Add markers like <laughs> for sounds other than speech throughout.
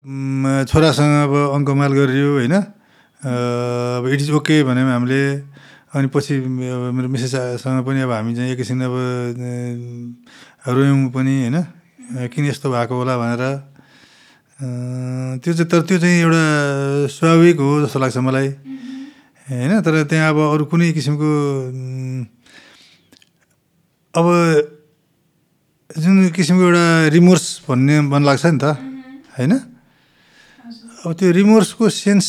छोरासँग अब अङ्कमाल गरियो होइन? अब इट इज ओके भन्यो हामीले। अनि पछि अब मेरो मिसेससँग पनि अब हामी चाहिँ एकैछिन अब रोयौँ पनि होइन? किन यस्तो भएको होला भनेर। त्यो चाहिँ तर त्यो चाहिँ एउटा स्वाभाविक हो जस्तो लाग्छ मलाई। होइन तर त्यहाँ अब अरू कुनै किसिमको अब जुन किसिमको एउटा रिमोर्स भन्ने मन लाग्छ नि त। होइन? अब त्यो रिमोर्सको सेन्स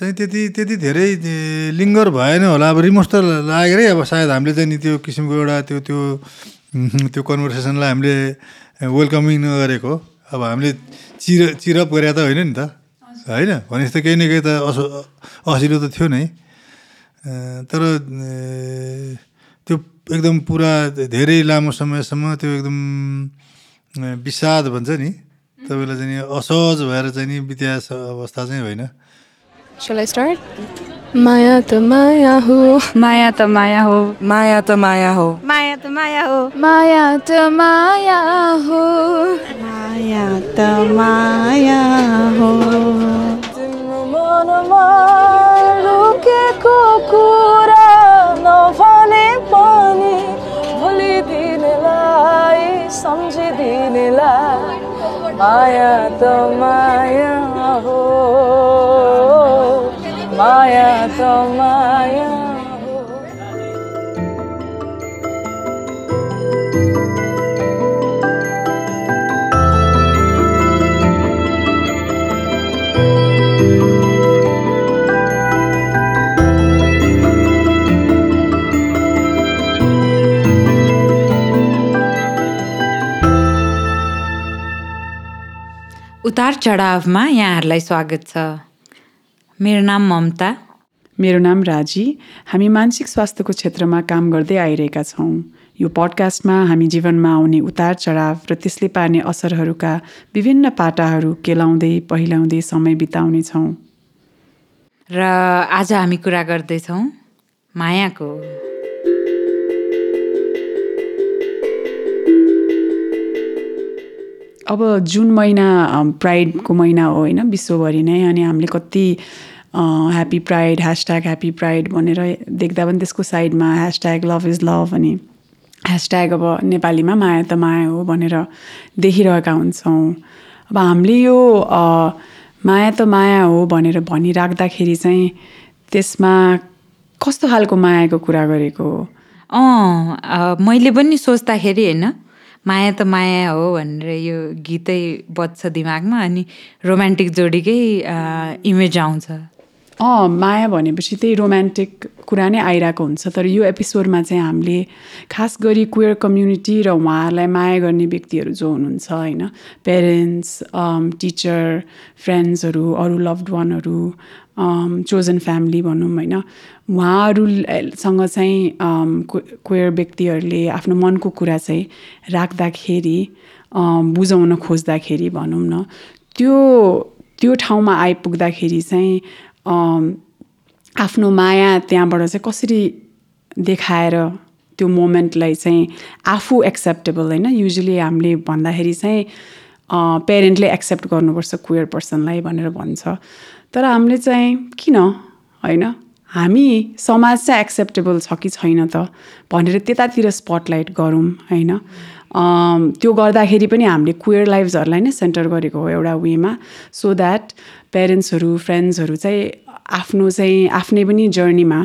चाहिँ त्यति त्यति धेरै लिङ्गर भएन होला। अब रिमोर्स त लागेरै अब सायद हामीले चाहिँ नि त्यो किसिमको एउटा त्यो त्यो <laughs> त्यो कन्भर्सेसनलाई हामीले वेलकमिङ नगरेको। अब हामीले चिर चिरअप गरे त होइन नि त। होइन? भनेपछि त केही न केही त असो असिलो त थियो नै। तर त्यो एकदम पुरा धेरै लामो समयसम्म त्यो एकदम विषाद भन्छ नि। तपाईँलाई चाहिँ असहज भएर चाहिँ नि बित्या अवस्था चाहिँ होइन? Shall I start? माया त माया हो। माया त माया हो। माया त माया हो। माया त माया हो। माया त माया हो। माया त माया हो। तिम्रो मनमा लुकेको कुरा माया त माया हो माया त माया उतार चढावमा यहाँहरूलाई स्वागत छ। मेरो नाम ममता। मेरो नाम राजी। हामी मानसिक स्वास्थ्यको क्षेत्रमा काम गर्दै आइरहेका छौँ। यो पडकास्टमा हामी जीवनमा आउने उतार चढाव र त्यसले पार्ने असरहरूका विभिन्न पाटाहरू केलाउँदै पहिलाउँदै समय बिताउनेछौँ र आज हामी कुरा गर्दैछौँ मायाको। अब जुन महिना प्राइडको महिना हो होइन विश्वभरि नै अनि हामीले कति happy pride hashtag happy pride भनेर देख्दा पनि त्यसको साइडमा ह्यासट्याग लभ इज लभ अनि ह्यासट्याग अब नेपालीमा माया त माया हो भनेर देखिरहेका हुन्छौँ। अब हामीले यो माया त माया हो भनेर भनिराख्दाखेरि चाहिँ त्यसमा कस्तो खालको मायाको कुरा गरेको हो? अ, मैले पनि सोच्दाखेरि होइन माया त माया हो भनेर यो गीतै बज्छ दिमागमा अनि रोमान्टिक जोडीकै इमेज आउँछ। अँ माया भनेपछि त्यही रोमान्टिक कुरा नै आइरहेको हुन्छ तर यो एपिसोडमा चाहिँ हामीले खास गरी क्वेयर कम्युनिटी र उहाँहरूलाई माया गर्ने व्यक्तिहरू जो हुनुहुन्छ होइन पेरेन्ट्स टिचर फ्रेन्ड्सहरू अरू लभड वानहरू चोजन फ्यामिली भनौँ होइन। उहाँहरूसँग चाहिँ क्वेयर व्यक्तिहरूले आफ्नो मनको कुरा चाहिँ राख्दाखेरि अम, बुझाउन खोज्दाखेरि भनौँ न त्यो त्यो ठाउँमा आइपुग्दाखेरि चाहिँ अम, आफ्नो माया त्यहाँबाट चाहिँ कसरी देखाएर त्यो मोमेन्टलाई चाहिँ आफू एक्सेप्टेबल होइन युजली हामीले भन्दाखेरि चाहिँ पेरेन्टले एक्सेप्ट गर्नुपर्छ क्वेयर पर्सनलाई भनेर भन्छ। तर हामीले चाहिँ किन होइन? हामी समाज चाहिँ एक्सेप्टेबल छ कि छैन त भनेर त्यतातिर स्पटलाइट गरौँ होइन? त्यो गर्दाखेरि पनि हामीले क्वेयर लाइफ्सहरूलाई नै सेन्टर गरेको हो एउटा वेमा सो द्याट पेरेन्ट्सहरू फ्रेन्ड्सहरू चाहिँ आफ्नो चाहिँ आफ्नै पनि जर्नीमा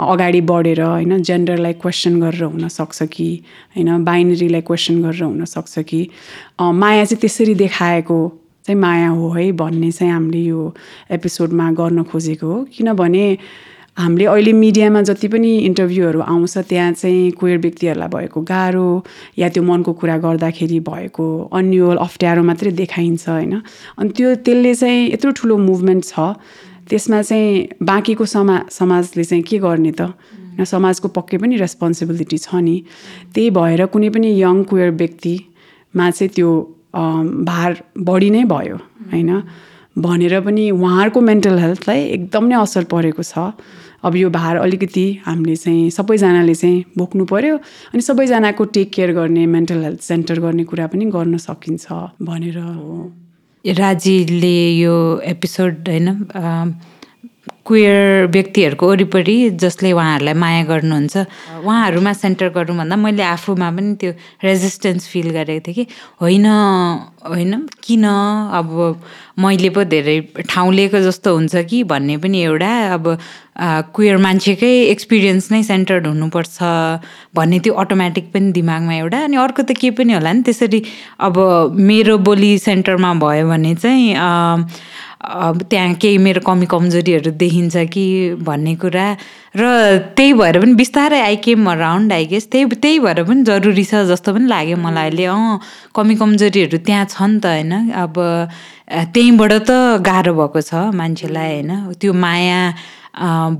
अगाडि बढेर होइन जेन्डरलाई क्वेसन गरेर हुनसक्छ कि होइन बाइनरीलाई क्वेसन गरेर हुनसक्छ कि माया चाहिँ त्यसरी देखाएको चाहिँ माया हो है भन्ने चाहिँ हामीले यो एपिसोडमा गर्न खोजेको हो। किनभने हामीले अहिले मिडियामा जति पनि इन्टरभ्यूहरू आउँछ त्यहाँ चाहिँ क्वेयर व्यक्तिहरूलाई भएको गाह्रो या त्यो मनको कुरा गर्दाखेरि भएको अन्यल अप्ठ्यारो मात्रै देखाइन्छ होइन। अनि त्यो त्यसले चाहिँ यत्रो ठुलो मुभमेन्ट छ। त्यसमा चाहिँ बाँकीको समा समाजले चाहिँ के गर्ने त? होइन, समाजको पक्कै पनि रेस्पोन्सिबिलिटी छ नि। त्यही भएर कुनै पनि यङ क्वेयर व्यक्तिमा चाहिँ त्यो भार बढी नै भयो होइन? भनेर पनि उहाँहरूको मेन्टल हेल्थलाई एकदम नै असर परेको छ। अब यो भार अलिकति हामीले चाहिँ सबैजनाले चाहिँ बोक्नु पऱ्यो अनि सबैजनाको टेक केयर गर्ने मेन्टल हेल्थ सेन्टर गर्ने कुरा पनि गर्न सकिन्छ भनेर। हो। राजीले यो एपिसोड होइन क्वेयर व्यक्तिहरूको वरिपरि जसले उहाँहरूलाई माया गर्नुहुन्छ उहाँहरूमा सेन्टर गरौँ भन्दा मैले आफूमा पनि त्यो रेजिस्टेन्स फिल गरेको थिएँ कि होइन होइन किन? अब मैले पो धेरै ठाउँ लिएको जस्तो हुन्छ कि भन्ने पनि एउटा अब क्वेयर मान्छेकै एक्सपिरियन्स नै सेन्टर्ड हुनुपर्छ भन्ने त्यो अटोमेटिक पनि दिमागमा एउटा अनि अर्को त के पनि होला नि त्यसरी अब मेरो बोली सेन्टरमा भयो भने चाहिँ अब त्यहाँ केही मेरो कमी कमजोरीहरू देखिन्छ कि भन्ने कुरा। र त्यही भएर पनि बिस्तारै I came around I guess त्यही त्यही भएर पनि जरुरी छ जस्तो पनि लाग्यो मलाई अहिले। अँ कमी कमजोरीहरू त्यहाँ छ नि त होइन? अब त्यहीँबाट त गाह्रो भएको छ मान्छेलाई होइन? त्यो माया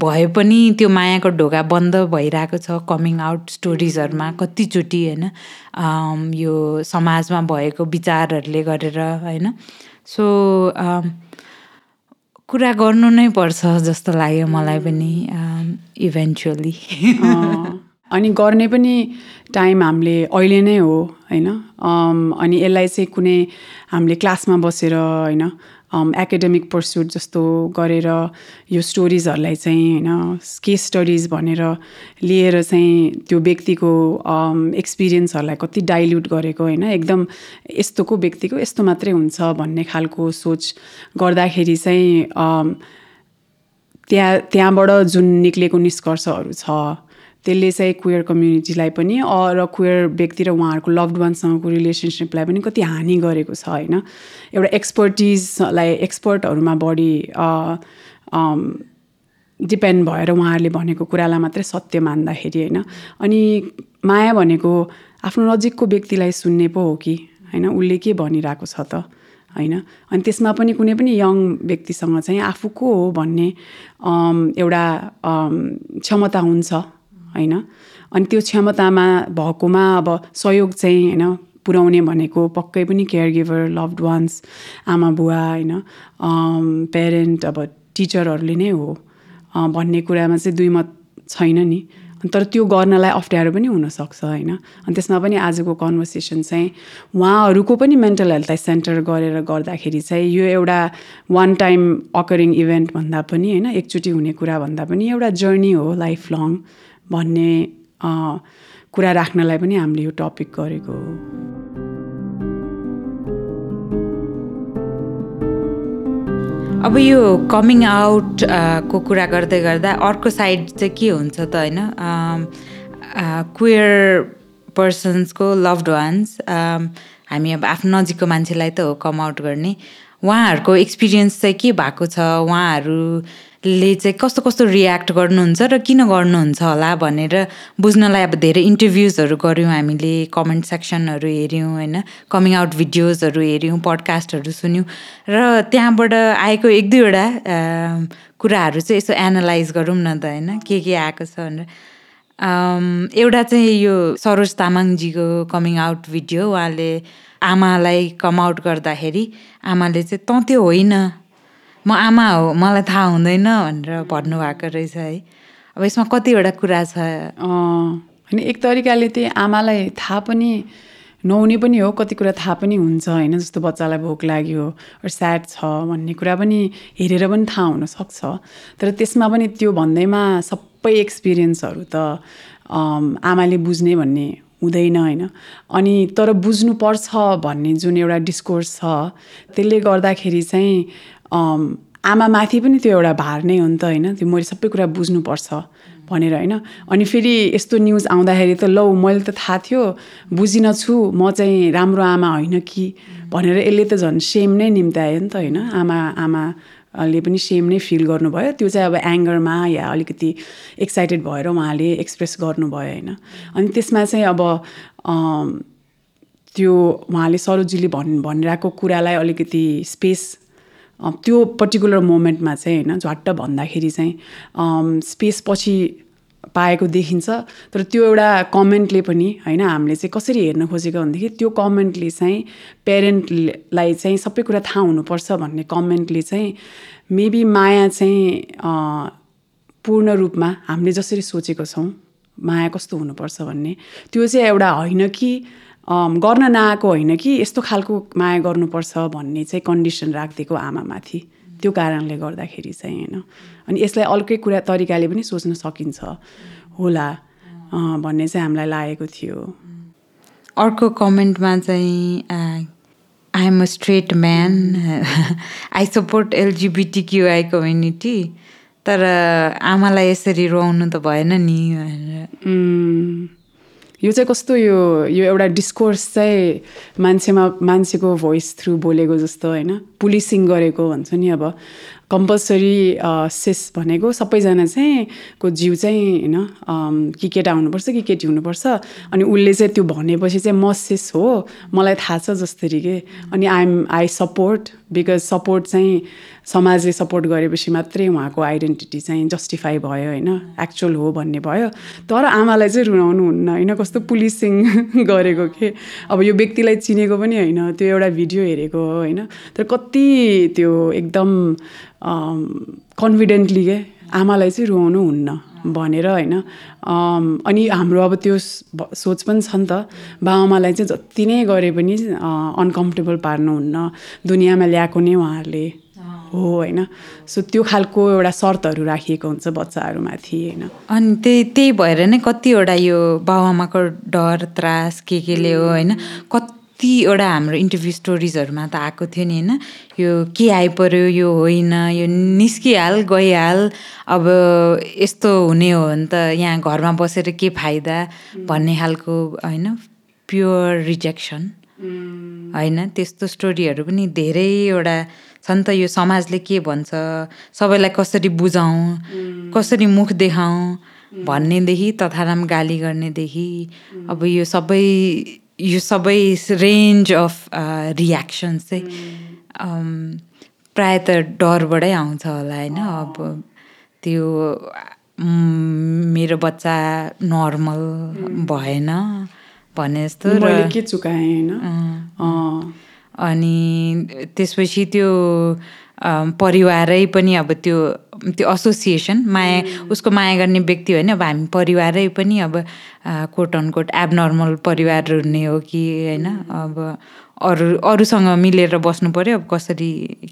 भए पनि त्यो मायाको ढोका बन्द भइरहेको छ कमिङ आउट स्टोरिजहरूमा कतिचोटि होइन? यो समाजमा भएको विचारहरूले गरेर होइन? सो कुरा गर्नु नै पर्छ जस्तो लाग्यो मलाई पनि इभेन्चुअली <laughs> अनि गर्ने पनि टाइम हामीले अहिले नै हो होइन? अनि यसलाई चाहिँ कुनै हामीले क्लासमा बसेर होइन? एकाडेमिक पर्स्युट जस्तो गरेर यो स्टोरिजहरूलाई चाहिँ होइन केस स्टडिज भनेर लिएर चाहिँ त्यो व्यक्तिको एक्सपिरियन्सहरूलाई कति डाइल्युट गरेको होइन एकदम यस्तोको व्यक्तिको यस्तो मात्रै हुन्छ भन्ने खालको सोच गर्दाखेरि चाहिँ त्यहाँ त्यहाँबाट जुन निक्लेको निष्कर्षहरू छ त्यसले चाहिँ क्वेयर कम्युनिटीलाई पनि र क्वेयर व्यक्ति र उहाँहरूको लभड वानसँगको रिलेसनसिपलाई पनि कति हानि गरेको छ होइन? एउटा एक्सपर्टिजलाई एक्सपर्टहरूमा बढी डिपेन्ड भएर उहाँहरूले भनेको कुरालाई मात्रै सत्य मान्दाखेरि होइन? अनि माया भनेको आफ्नो नजिकको व्यक्तिलाई सुन्ने पो हो कि होइन? उसले के भनिरहेको छ त होइन? अनि त्यसमा पनि कुनै पनि यङ व्यक्तिसँग चाहिँ आफू को हो भन्ने एउटा क्षमता हुन्छ होइन? अनि त्यो क्षमतामा भएकोमा अब सहयोग चाहिँ होइन पुर्याउने भनेको पक्कै पनि केयर गिभर लभड वान्स आमा बुवा होइन पेरेन्ट अब टिचरहरूले नै हो भन्ने कुरामा चाहिँ दुई मत छैन नि। तर त्यो गर्नलाई अप्ठ्यारो पनि हुनसक्छ होइन। अनि त्यसमा पनि आजको कन्भर्सेसन चाहिँ उहाँहरूको पनि मेन्टल हेल्थलाई सेन्टर गरेर गर्दाखेरि चाहिँ यो एउटा वान टाइम अकरिङ इभेन्ट भन्दा पनि होइन एकचोटि हुने कुरा भन्दा पनि एउटा जर्नी हो लाइफ लङ भन्ने कुरा राख्नलाई पनि हामीले यो टपिक गरेको हो। अब यो कमिङ आउट को कुरा गर्दै गर्दा अर्को साइड चाहिँ के हुन्छ त होइन? क्वेयर पर्सन्सको लभड वान्स हामी अब आफ्नो नजिकको मान्छेलाई त हो कम आउट गर्ने। उहाँहरूको एक्सपिरियन्स चाहिँ के भएको छ? उहाँहरू ले चाहिँ कस्तो कस्तो रियाक्ट गर्नुहुन्छ र किन गर्नुहुन्छ होला भनेर बुझ्नलाई अब धेरै इन्टरभ्युजहरू गऱ्यौँ हामीले कमेन्ट सेक्सनहरू हेऱ्यौँ होइन? कमिङ आउट भिडियोजहरू हेऱ्यौँ पडकास्टहरू सुन्यौँ र त्यहाँबाट आएको एक दुईवटा कुराहरू चाहिँ यसो एनालाइज गरौँ न त होइन? के के आएको छ भनेर। एउटा चाहिँ यो सरोज तामाङजीको कमिङ आउट भिडियो उहाँले आमालाई कम आउट गर्दाखेरि आमाले चाहिँ तँ त्यो होइन। म आमा हो मलाई थाहा हुँदैन भनेर भन्नुभएको रहेछ है। अब यसमा कतिवटा कुरा छ। होइन एक तरिकाले त्यही आमालाई थाहा पनि नहुने पनि हो कति कुरा थाहा पनि हुन्छ होइन जस्तो बच्चालाई भोक लाग्यो स्याड छ भन्ने कुरा पनि हेरेर पनि थाहा हुनसक्छ तर त्यसमा पनि त्यो भन्दैमा सबै एक्सपिरियन्सहरू त आमाले बुझ्ने भन्ने हुँदैन होइन। अनि तर बुझ्नुपर्छ भन्ने जुन एउटा डिस्कोर्स छ त्यसले गर्दाखेरि चाहिँ आमामाथि पनि त्यो एउटा भार नै हो नि त होइन? त्यो मैले सबै कुरा बुझ्नुपर्छ भनेर होइन? अनि फेरि यस्तो न्युज आउँदाखेरि त लौ मैले त थाहा थियो बुझिन छु म चाहिँ राम्रो आमा होइन कि? भनेर यसले त झन् सेम नै निम्त्यायो नि त होइन? आमा आमाले पनि सेम नै फिल गर्नुभयो। त्यो चाहिँ अब एङ्गरमा या अलिकति एक्साइटेड भएर उहाँले एक्सप्रेस गर्नुभयो होइन? अनि त्यसमा चाहिँ अब त्यो उहाँले सरोजीले भन् भनिरहेको कुरालाई अलिकति स्पेस त्यो पर्टिकुलर मोमेन्टमा चाहिँ होइन झट्ट भन्दाखेरि चाहिँ स्पेस पछि पाएको देखिन्छ। तर त्यो एउटा कमेन्टले पनि होइन हामीले चाहिँ कसरी हेर्न खोजेको भनेदेखि त्यो कमेन्टले चाहिँ पेरेन्टलाई चाहिँ सबै कुरा थाहा हुनुपर्छ भन्ने कमेन्टले चाहिँ मेबी माया चाहिँ पूर्ण रूपमा हामीले जसरी सोचेको छौँ माया कस्तो हुनुपर्छ भन्ने। त्यो चाहिँ एउटा होइन कि गर्न नआएको होइन कि? यस्तो खालको माया गर्नुपर्छ भन्ने चाहिँ कन्डिसन राखिदिएको आमामाथि। त्यो कारणले गर्दाखेरि चाहिँ होइन। अनि यसलाई अर्कै कुरा तरिकाले पनि सोच्न सकिन्छ होला भन्ने चाहिँ हामीलाई लागेको थियो। अर्को कमेन्टमा चाहिँ I am a straight man I support L G B T Q I community तर आमालाई यसरी रुवाउनु त भएन नि भनेर। यो चाहिँ कस्तो यो यो एउटा डिस्कोर्स चाहिँ मान्छेमा मान्छेको भोइस थ्रु बोलेको जस्तो होइन। पुलिसिङ गरेको भन्छ नि अब। कम्पलसरी सेस भनेको सबैजना चाहिँ को जिउ चाहिँ होइन कि केटा हुनुपर्छ कि केटी हुनुपर्छ। अनि उसले चाहिँ त्यो भनेपछि चाहिँ म सेस हो मलाई थाहा छ जसरी के। अनि I'm I support because support चाहिँ समाजले सपोर्ट गरेपछि मात्रै उहाँको आइडेन्टिटी चाहिँ जस्टिफाई भयो होइन? एक्चुअल हो भन्ने भयो। तर आमालाई चाहिँ रुनाउनु हुन्न होइन? कस्तो पुलिसिङ <laughs> गरेको के? अब यो व्यक्तिलाई चिनेको पनि होइन त्यो एउटा भिडियो हेरेको हो होइन? तर कति त्यो एकदम कन्फिडेन्टली के? आमालाई चाहिँ रुवाउनु हुन्न भनेर होइन? अनि हाम्रो अब त्यो सोच पनि छ नि त। बाबाआमालाई चाहिँ जति नै गरे पनि अनकम्फर्टेबल पार्नुहुन्न। दुनियाँमा ल्याएको नै उहाँहरूले। हो होइन? सो त्यो खालको एउटा शर्तहरू राखिएको हुन्छ बच्चाहरूमाथि होइन? अनि त्यही त्यही भएर नै कतिवटा यो बाबुआमाको डर त्रास के केले हो होइन? कतिवटा हाम्रो इन्टरभ्यू स्टोरिजहरूमा त आएको थियो नि होइन? यो के आइपऱ्यो यो होइन यो निस्किहाल गइहाल अब यस्तो हुने हो भने त यहाँ घरमा बसेर के फाइदा भन्ने खालको होइन? प्योर रिजेक्सन होइन? त्यस्तो स्टोरीहरू पनि धेरैवटा छ नि त यो समाजले के भन्छ? सबैलाई कसरी बुझाउँ? कसरी मुख देखाउँ? भन्नेदेखि तथाराम गाली गर्नेदेखि अब यो सबै यो सबै रेन्ज अफ रियाक्सन्स चाहिँ प्राय त डरबाटै आउँछ होला होइन? अब त्यो मेरो बच्चा नर्मल भएन भने जस्तो के चुकाएँ होइन? अनि त्यसपछि त्यो परिवारै पनि अब त्यो त्यो एसोसिएसन माया उसको माया गर्ने व्यक्ति होइन अब हामी परिवारै पनि अब कोट अनकोट एबनर्मल परिवार हुने हो कि होइन अब अरू अरूसँग मिलेर बस्नु पऱ्यो अब कसरी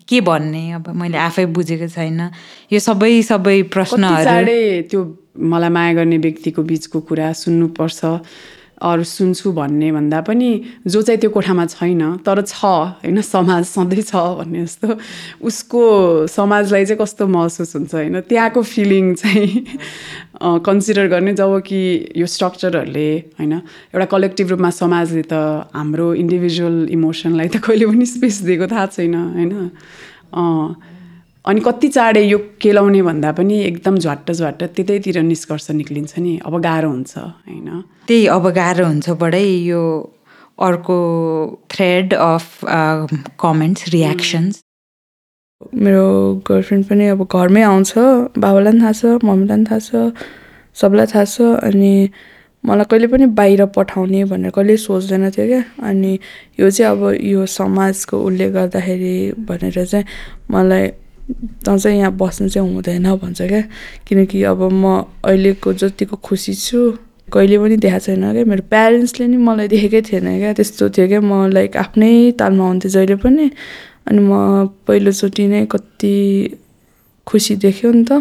के भन्ने अब मैले आफै बुझेको छैन। यो सबै सबै प्रश्नहरू त्यो मलाई माया गर्ने व्यक्तिको बिचको कुरा सुन्नुपर्छ। अरू सुन्छु भन्ने भन्दा पनि जो चाहिँ त्यो कोठामा छैन तर छ होइन समाज सधैँ छ भन्ने जस्तो उसको समाजलाई चाहिँ कस्तो महसुस हुन्छ होइन? त्यहाँको फिलिङ चाहिँ कन्सिडर गर्ने जब कि यो स्ट्रक्चरहरूले होइन? एउटा कलेक्टिभ रूपमा समाजले त हाम्रो इन्डिभिजुअल इमोसनलाई त कहिले पनि स्पेस दिएको थाहा छैन होइन? अनि कति चाँडै यो केलाउने भन्दा पनि एकदम झट्ट झट्ट त्यतैतिर निष्कर्ष निक्लिन्छ नि अब गाह्रो हुन्छ होइन? त्यही अब गाह्रो हुन्छ बडै यो अर्को थ्रेड अफ कमेन्ट्स रियाक्सन्स मेरो गर्लफ्रेन्ड पनि अब घरमै आउँछ बाबालाई पनि थाहा छ मम्मीलाई पनि थाहा छ सबलाई थाहा छ अनि मलाई कहिले पनि बाहिर पठाउने भनेर कहिले सोच्दैन थियो क्या। अनि यो चाहिँ अब यो समाजको उसले गर्दाखेरि भनेर चाहिँ मलाई तँ चाहिँ यहाँ बस्नु चाहिँ हुँदैन भन्छ क्या। किनकि अब म अहिलेको जतिको खुसी छु कहिले पनि देखाएको छैन क्या। मेरो प्यारेन्ट्सले नि मलाई देखेकै थिएन क्या। त्यस्तो थियो क्या। म लाइक आफ्नै तालमा हुन्थेँ जहिले पनि। अनि म पहिलोचोटि नै कति खुसी देख्यो नि त।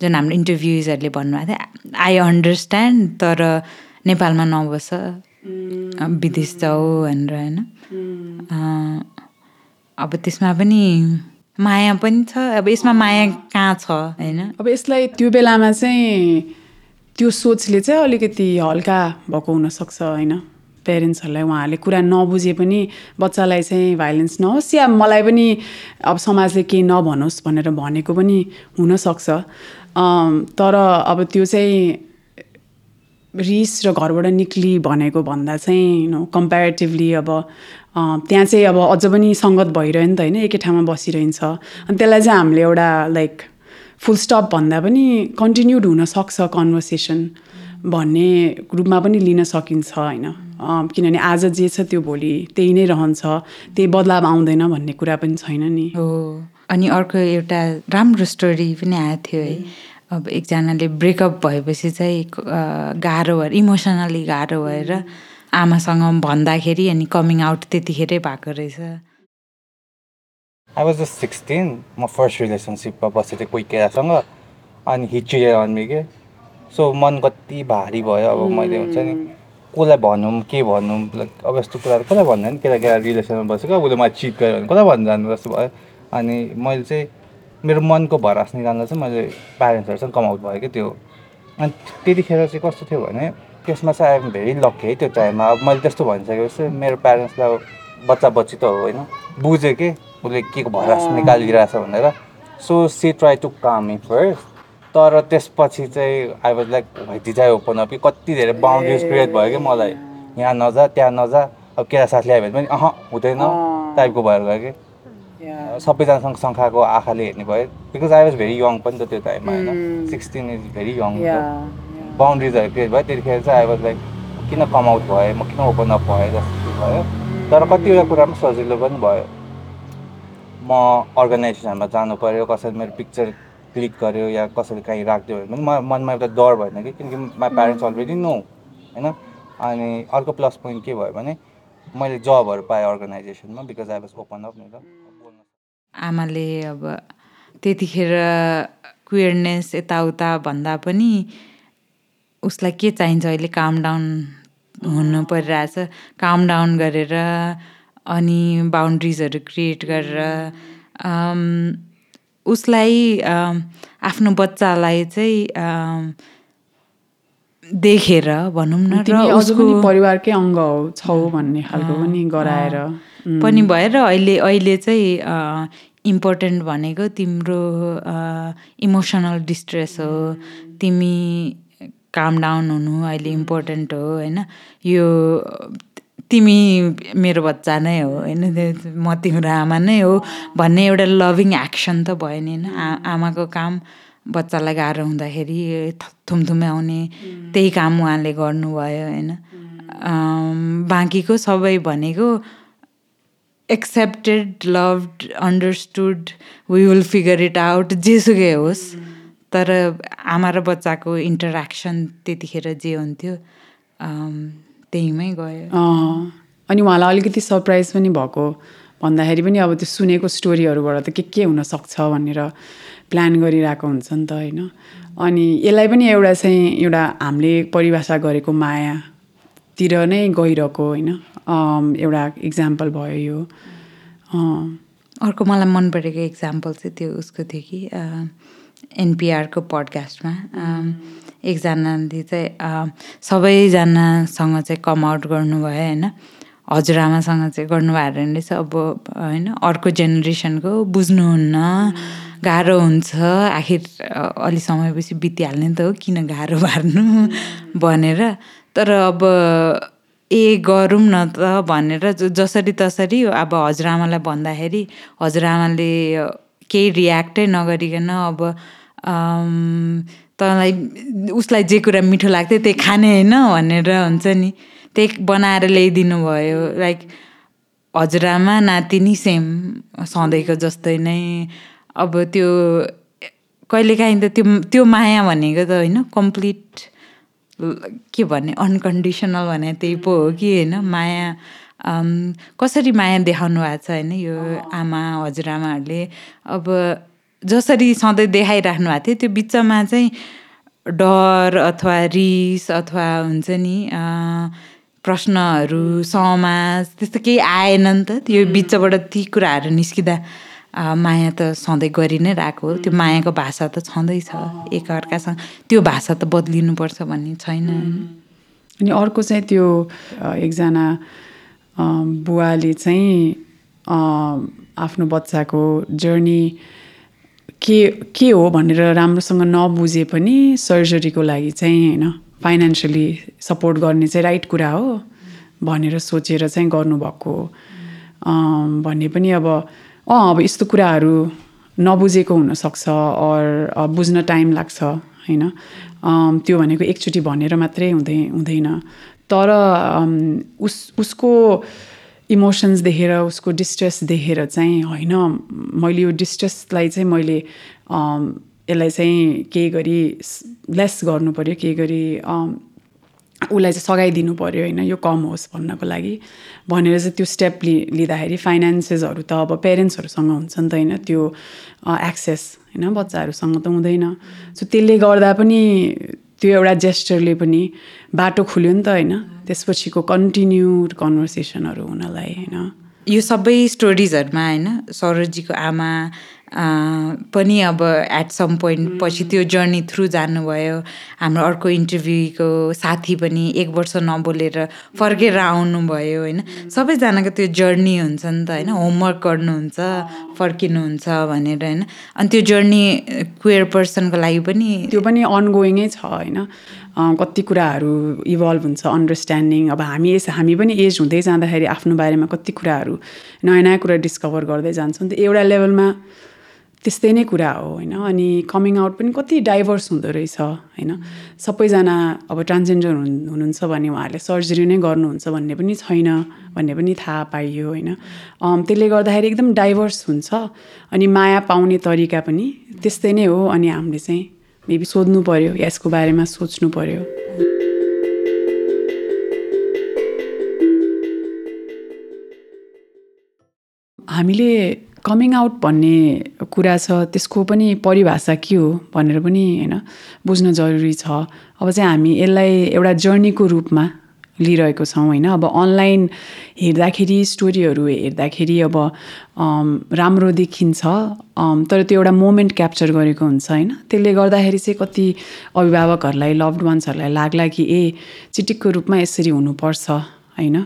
जुन हाम्रो इन्टरभ्युजहरूले भन्नुभएको थियो आई अन्डरस्ट्यान्ड तर नेपालमा नबस। विदेश जाऊ भनेर होइन? अब त्यसमा पनि माया पनि छ अब यसमा माया कहाँ छ होइन? अब यसलाई त्यो बेलामा चाहिँ त्यो सोचले चाहिँ अलिकति हल्का भएको हुनसक्छ होइन? पेरेन्ट्सहरूलाई उहाँहरूले कुरा नबुझे पनि बच्चालाई चाहिँ भाइलेन्स नहोस् या मलाई पनि अब समाजले केही नभनोस् भनेर भनेको पनि हुनसक्छ। तर अब त्यो चाहिँ रिस र घरबाट निक्ली भनेको भन्दा चाहिँ नो कम्पेरिटिभली अब त्यहाँ चाहिँ अब अझ पनि सङ्गत भइरह्यो नि त होइन एकै ठाउँमा बसिरहन्छ। अनि त्यसलाई चाहिँ हामीले एउटा लाइक फुल स्टप भन्दा पनि कन्टिन्युड हुनसक्छ कन्भर्सेसन भन्ने रूपमा पनि लिन सकिन्छ होइन। किनभने आज जे छ त्यो भोलि त्यही नै रहन्छ त्यही बदलाव आउँदैन भन्ने कुरा पनि छैन नि। हो अनि अर्को एउटा राम्रो स्टोरी पनि आएको थियो है। अब एकजनाले ब्रेकअप भएपछि चाहिँ गाह्रो भएर इमोसनली गाह्रो भएर आमासँग भन्दाखेरि अनि कमिङ आउट त्यतिखेरै भएको रहेछ। आई वाज जस्ट सिक्सटिन म फर्स्ट रिलेसनसिपमा बसेको थिएँ कोही केटासँग अनि हिचिएर अन्मी के सो मन कति भारी भयो अब मैले हुन्छ नि कसलाई भनौँ के भनौँ लाइक अब यस्तो कुराहरू कसलाई भन्दा नि केटा केटा रिलेसनमा बसेको उसले मलाई चिट गर्यो भने कसलाई भन्न जानु जस्तो भयो। अनि मैले चाहिँ मेरो मनको भरास निकाल्न चाहिँ मैले प्यारेन्ट्सहरूसँग कमाउट भयो क्या त्यो अनि त्यतिखेर चाहिँ कस्तो थियो भने त्यसमा चाहिँ आइएम भेरी लक्की है त्यो टाइममा। अब मैले त्यस्तो भनिसकेपछि मेरो प्यारेन्ट्सलाई बच्चा बच्ची त हो होइन बुझ्यो कि उसले के को भरास निकालिरहेछ भनेर। So she try to calm me first तर त्यसपछि चाहिँ आई वाज लाइक डिजाइ ओपन अप कि कति धेरै बााउन्ड्रिज क्रिएट भयो कि मलाई। यहाँ नजा त्यहाँ नजा अब केटा साथी आयो भने पनि अह हुँदैन टाइपको भएर गयो कि। सबैजनासँग शङ्खाको आँखाले हेर्ने भयो। Because I was very young पनि त त्यो टाइममा होइन। सिक्सटिन इज भेरी यङ बााउन्ड्रिजहरू क्रिएट भयो त्यतिखेर चाहिँ आई वाज लाइक किन कमआउट भएँ म किन ओपन अप भएँ जस्तो भयो। तर कतिवटा कुरामा सजिलो पनि भयो। म अर्गनाइजेसनमा जानु पऱ्यो कसैले मेरो पिक्चर क्लिक गर्यो या कसैले कहीँ राखिदियो भने पनि म मनमा एउटा डर भएन कि किनकि माई प्यारेन्ट्स अलरेडी नो होइन? अनि अर्को प्लस पोइन्ट के भयो भने मैले जबहरू पाएँ अर्गनाइजेसनमा because I was open up नि आमाले अब त्यतिखेर क्वियरनेस यताउता भन्दा पनि उसलाई के चाहिन्छ अहिले काम डाउन हुनु परिरहेछ। काम डाउन गरेर अनि बााउन्ड्रिजहरू क्रिएट गरेर उसलाई आफ्नो बच्चालाई चाहिँ देखेर भनौँ न र उसको परिवारकै अङ्ग हो छौ भन्ने खालको पनि गराएर। पनि भएर अहिले अहिले चाहिँ इम्पोर्टेन्ट भनेको तिम्रो इमोसनल डिस्ट्रेस हो। तिमी काम डाउन हुनु अहिले इम्पोर्टेन्ट हो होइन? यो तिमी मेरो बच्चा नै हो होइन? म तिम्रो आमा नै हो भन्ने एउटा लभिङ एक्सन त भयो नि होइन? आ- आमाको काम बच्चालाई गाह्रो हुँदाखेरि थुमथुमे आउने त्यही काम उहाँले गर्नुभयो होइन? अम, बाँकीको सबै भनेको accepted loved understood we will figure it out जेसुकै होस्। तर आमा र बच्चाको इन्टरेक्सन त्यतिखेर जे हुन्थ्यो त्यहीमै गयो। अनि उहाँलाई अलिकति सरप्राइज पनि भएको। भन्दाखेरि पनि अब त्यो सुनेको स्टोरीहरूबाट त के के हुनसक्छ भनेर प्लान गरिरहेको हुन्छ नि त होइन? अनि यसलाई पनि एउटा चाहिँ एउटा हामीले परिभाषा गरेको मायातिर नै गइरहेको होइन? एउटा इक्जाम्पल भयो यो। अर्को मलाई मन परेको इक्जाम्पल चाहिँ त्यो उसको थियो कि एनपिआरको पडकास्टमा। एकजनाले चाहिँ सबैजनासँग चाहिँ कम आउट गर्नुभयो होइन? हजुरआमासँग चाहिँ गर्नुभयो रहेछ अब होइन अर्को जेनेरेसनको बुझ्नुहुन्न गाह्रो हुन्छ। आखिर अलि समयपछि बितिहाल्ने त हो किन गाह्रो पार्नु भनेर। तर अब ए गरौँ न त भनेर जसरी तसरी अब हजुरआमालाई भन्दाखेरि हजुरआमाले केही रियाक्टै नगरिकन अब तँलाई उसलाई जे कुरा मिठो लाग्थ्यो त्यही खाने होइन भनेर हुन्छ नि त्यही बनाएर ल्याइदिनु भयो लाइक हजुरआमा नातिनी सेम सधैँको जस्तै नै। अब त्यो कहिलेकाहीँ त त्यो त्यो माया भनेको त होइन कम्प्लिट के भन्ने अनकन्डिसनल भने त्यही पो हो कि होइन माया। कसरी माया देखाउनु भएको छ होइन? यो आमा हजुरआमाहरूले अब जसरी सधैँ देखाइराख्नु भएको थियो त्यो बिचमा चाहिँ डर अथवा रिस अथवा हुन्छ नि प्रश्नहरू समाज त्यस्तो केही आएन नि त। त्यो बिचबाट ती कुराहरू निस्किँदा माया त सधैँ गरि नै रहेको हो। त्यो मायाको भाषा त छँदैछ एकअर्कासँग त्यो भाषा त बदलिनुपर्छ भन्ने छैन। अनि अर्को चाहिँ त्यो एकजना बुवाले चाहिँ आफ्नो बच्चाको जर्नी के के हो भनेर राम्रोसँग नबुझे पनि सर्जरीको लागि चाहिँ होइन फाइनेन्सियली सपोर्ट गर्ने चाहिँ राइट कुरा हो भनेर सोचेर चाहिँ गर्नुभएको भन्ने पनि अब अँ अब यस्तो कुराहरू नबुझेको हुनसक्छ अर बुझ्न टाइम लाग्छ होइन त्यो भनेको एकचोटि भनेर मात्रै हुँदै हुँदैन तर उस उसको इमोसन्स देखेर उसको डिस्ट्रेस देखेर चाहिँ होइन मैले यो डिस्ट्रेसलाई चाहिँ मैले अम, यसलाई चाहिँ केही गरी लेस गर्नु पऱ्यो केही गरी अम, उसलाई चाहिँ सघाइदिनु पऱ्यो होइन यो कम होस् भन्नको लागि। भनेर चाहिँ त्यो स्टेप लि लिँदाखेरि फाइनेन्सेसहरू त अब पेरेन्ट्सहरूसँग हुन्छ नि त होइन त्यो एक्सेस होइन बच्चाहरूसँग त हुँदैन। सो त्यसले गर्दा पनि त्यो एउटा जेस्चरले पनि बाटो खुल्यो नि त होइन। त्यसपछिको कन्टिन्युड कन्भर्सेसनहरू हुनलाई होइन। यो सबै स्टोरिजहरूमा होइन सरोजीको आमा पनि अब एट सम पोइन्ट पछि त्यो जर्नी थ्रु जानुभयो। हाम्रो अर्को इन्टरभ्यूको साथी पनि एक वर्ष नबोलेर फर्केर आउनुभयो होइन? सबैजनाको त्यो जर्नी हुन्छ नि त होइन? होमवर्क गर्नुहुन्छ फर्किनुहुन्छ भनेर होइन? अनि त्यो जर्नी क्वेयर पर्सनको लागि पनि त्यो पनि अनगोइङै छ होइन? कति कुराहरू इभल्भ हुन्छ अन्डरस्ट्यान्डिङ अब हामी यस हामी पनि एज हुँदै जाँदाखेरि आफ्नो बारेमा कति कुराहरू नयाँ नयाँ कुरा डिस्कभर गर्दै जान्छौँ। नि त एउटा लेभलमा त्यस्तै नै कुरा हो होइन? अनि कमिङ आउट पनि कति डाइभर्स हुँदो रहेछ होइन? सबैजना अब ट्रान्सजेन्डर हुनु हुनुहुन्छ भने उहाँहरूले सर्जरी नै गर्नुहुन्छ भन्ने पनि छैन भन्ने पनि थाहा पाइयो होइन? त्यसले गर्दाखेरि एकदम डाइभर्स हुन्छ। अनि माया पाउने तरिका पनि त्यस्तै नै हो अनि हामीले चाहिँ मेबी सोध्नु पऱ्यो यसको बारेमा सोच्नु पऱ्यो हामीले कमिङ आउट भन्ने कुरा छ त्यसको पनि परिभाषा के हो भनेर पनि होइन बुझ्न जरुरी छ। अब चाहिँ हामी यसलाई एउटा जर्नीको रूपमा लिइरहेको छौँ होइन। अब अनलाइन हेर्दाखेरि स्टोरीहरू हेर्दाखेरि अब राम्रो देखिन्छ। तर त्यो एउटा मोमेन्ट क्याप्चर गरेको हुन्छ होइन। त्यसले गर्दाखेरि चाहिँ कति अभिभावकहरूलाई लभड वान्सहरूलाई लाग्ला कि ए चिटिकको रूपमा यसरी हुनुपर्छ। होइन?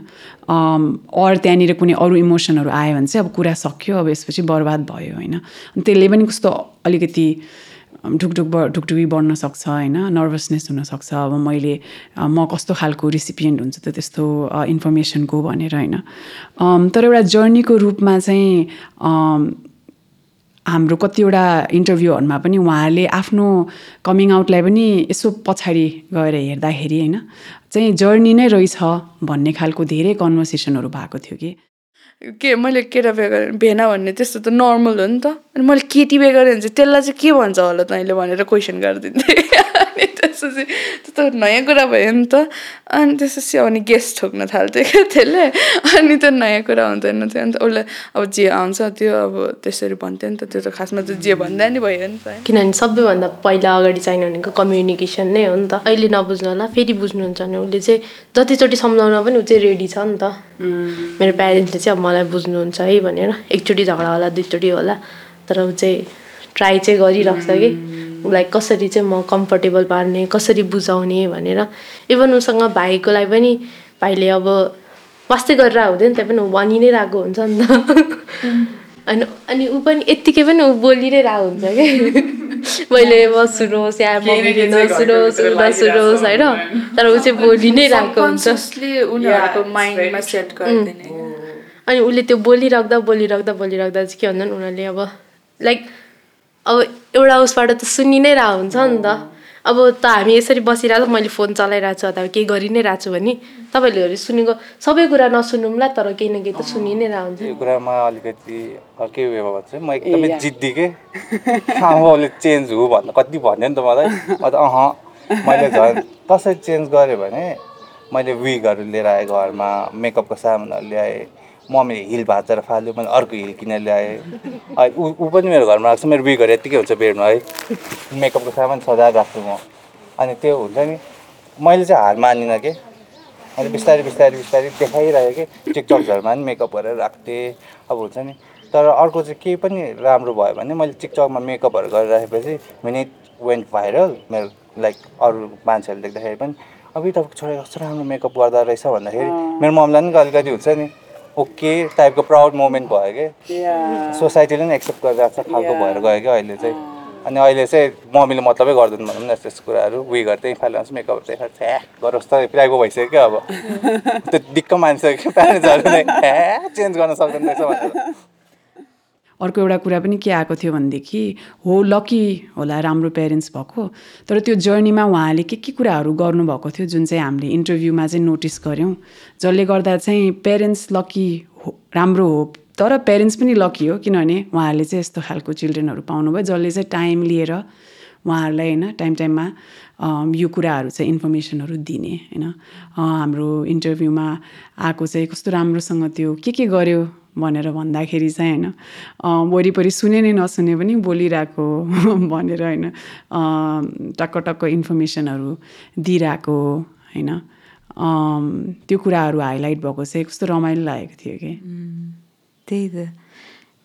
अर त्यहाँनिर कुनै अरू इमोसनहरू आयो भने चाहिँ अब कुरा सक्यो अब यसपछि बर्बाद भयो होइन? त्यसले पनि कस्तो अलिकति ढुकढुक ब ढुकढुकी बढ्न सक्छ होइन? नर्भसनेस हुनसक्छ। अब मैले म कस्तो खालको रिसिपिएन्ट हुन्छ त त्यस्तो इन्फर्मेसनको भनेर होइन? तर एउटा जर्नीको रूपमा चाहिँ हाम्रो कतिवटा इन्टरभ्यूहरूमा पनि उहाँहरूले आफ्नो कमिङ आउटलाई पनि यसो पछाडि गएर हेर्दाखेरि होइन चाहिँ जर्नी नै रहेछ भन्ने खालको धेरै कन्भर्सेसनहरू भएको थियो कि। के मैले केटा बिहे गरेँ भेना भन्ने त्यस्तो त नर्मल हो नि त। अनि मैले केटी बिहे गरेँ भने चाहिँ त्यसलाई चाहिँ के भन्छ होला तैँले भनेर क्वेसन गरिदिन्थेँ। <laughs> अनि त्यसपछि त्यो त नयाँ कुरा भयो नि त। अनि त्यसपछि अनि गेस्ट ठोक्न थाल्थ्यो क्या त्यसले। अनि त्यो नयाँ कुरा हुँदैन थियो। अन्त उसले अब जे आउँछ त्यो अब त्यसरी भन्थ्यो नि त। त्यो त खासमा त जे भन्दा नि भयो नि त। किनभने सबैभन्दा पहिला अगाडि चाहिने भनेको कम्युनिकेसन नै हो नि त। अहिले नबुझ्नु होला फेरि बुझ्नुहुन्छ भने उसले चाहिँ जतिचोटि सम्झाउन पनि ऊ चाहिँ रेडी छ नि त। मेरो प्यारेन्ट्सले चाहिँ अब मलाई बुझ्नुहुन्छ है भनेर। एकचोटि झगडा होला दुईचोटि होला। तर ऊ चाहिँ ट्राई चाहिँ गरिरहेको छ कि उसलाई कसरी चाहिँ म कम्फर्टेबल पार्ने कसरी बुझाउने भनेर इभन उसँग भाइको लागि पनि भाइले अब वास्तै गरेर हुँदैन त्यहाँ पनि ऊ भनि नै रहेको हुन्छ नि त। <laughs> अनि अनि ऊ पनि यत्तिकै पनि ऊ बोलि नै रहेको हुन्छ कि? <laughs> मैले अब सुनोस् या मम्मीले नसुनोस् ऊ नसुनोस् होइन? तर ऊ चाहिँ बोलि नै <laughs> रहेको हुन्छ। कन्सियसली उनीहरूको माइन्डमा सेट गरिदिने। अनि उसले त्यो बोलिराख्दा बोलिराख्दा बोलिराख्दा चाहिँ के भन्छन् उनीहरूले अब लाइक अब एउटा उसबाट त सुनि नै रहेको हुन्छ नि त। अब त हामी यसरी बसिरहेको मैले फोन चलाइरहेको छु अथवा केही गरि नै रहेको छु भने तपाईँहरूले सुनेको सबै कुरा नसुनौँला तर केही न केही त सुनि नै रहेको हुन्छ। यो कुरामा अलिकति के उयो भयो भने चाहिँ म एकदमै जिद्दी के? आमाले चेन्ज हो भन्दा कति भन्यो नि त मलाई। म त अह मैले झन् कसरी चेन्ज गरेँ भने मैले विगहरू लिएर आएँ घरमा मेकअपको सामानहरू ल्याएँ मम्मीले हिल भाँचेर फाल्यो मैले अर्को हिल किनेर ल्याएँ। ऊ ऊ पनि मेरो घरमा आएको छ मेरो विगहरू यत्तिकै हुन्छ बेडमा है। मेकअपको सामान सजाएर राख्छु म। अनि त्यो हुन्छ नि मैले चाहिँ हार मानिनँ कि? मैले बिस्तारै बिस्तारै बिस्तारै देखाइरहेँ कि? टिकटक्सहरूमा पनि मेकअप गरेर राख्थेँ। अब हुन्छ नि तर अर्को चाहिँ केही पनि राम्रो भयो भने मैले टिकटकमा मेकअपहरू गरेर राखेपछि मिन इट वेन्ट भाइरल मेरो लाइक अरू मान्छेहरूले देख्दाखेरि पनि अब तपाईँको छोरा कस्तो राम्रो मेकअप गर्दा रहेछ भन्दाखेरि मेरो मम्मीलाई पनि अलिकति हुन्छ नि। ओके टाइपको प्राउड मोमेन्ट भयो कि? सोसाइटीले पनि एक्सेप्ट गरिरहेको छ खालको भएर गयो क्या अहिले चाहिँ। अनि अहिले चाहिँ मम्मीले मतलबै गर्दैन भनौँ न त्यस्तो कुराहरू। विगहरू त्यही फाल्नुहोस् मेकअप चाहिँ छ्या गरोस् त प्राइगो भइसक्यो क्या अब। <laughs> त्यो दिक्क मानिसक्यो प्यारेन्ट्सहरू नै ह्या चेन्ज गर्न सक्दैन रहेछ भनेर। अर्को एउटा कुरा पनि के आएको थियो भनेदेखि हो लकी होला राम्रो पेरेन्ट्स भएको। तर त्यो जर्नीमा उहाँले के के कुराहरू गर्नुभएको थियो जुन चाहिँ हामीले इन्टरभ्यूमा चाहिँ नोटिस गऱ्यौँ जसले गर्दा चाहिँ पेरेन्ट्स लकी हो राम्रो हो तर पेरेन्ट्स पनि लकी हो किनभने उहाँहरूले चाहिँ यस्तो खालको चिल्ड्रेनहरू पाउनुभयो जसले चाहिँ टाइम लिएर उहाँहरूलाई होइन टाइम टाइममा यो कुराहरू चाहिँ इन्फर्मेसनहरू दिने होइन। हाम्रो इन्टरभ्यूमा आएको चाहिँ कस्तो राम्रोसँग त्यो के के गर्यो भनेर भन्दाखेरि चाहिँ होइन वरिपरि सुने नै नसुने पनि बोलिरहेको <laughs> भनेर होइन टक्क टक्क इन्फर्मेसनहरू दिइरहेको होइन। त्यो कुराहरू हाइलाइट भएको चाहिँ कस्तो रमाइलो लागेको थियो कि। त्यही त।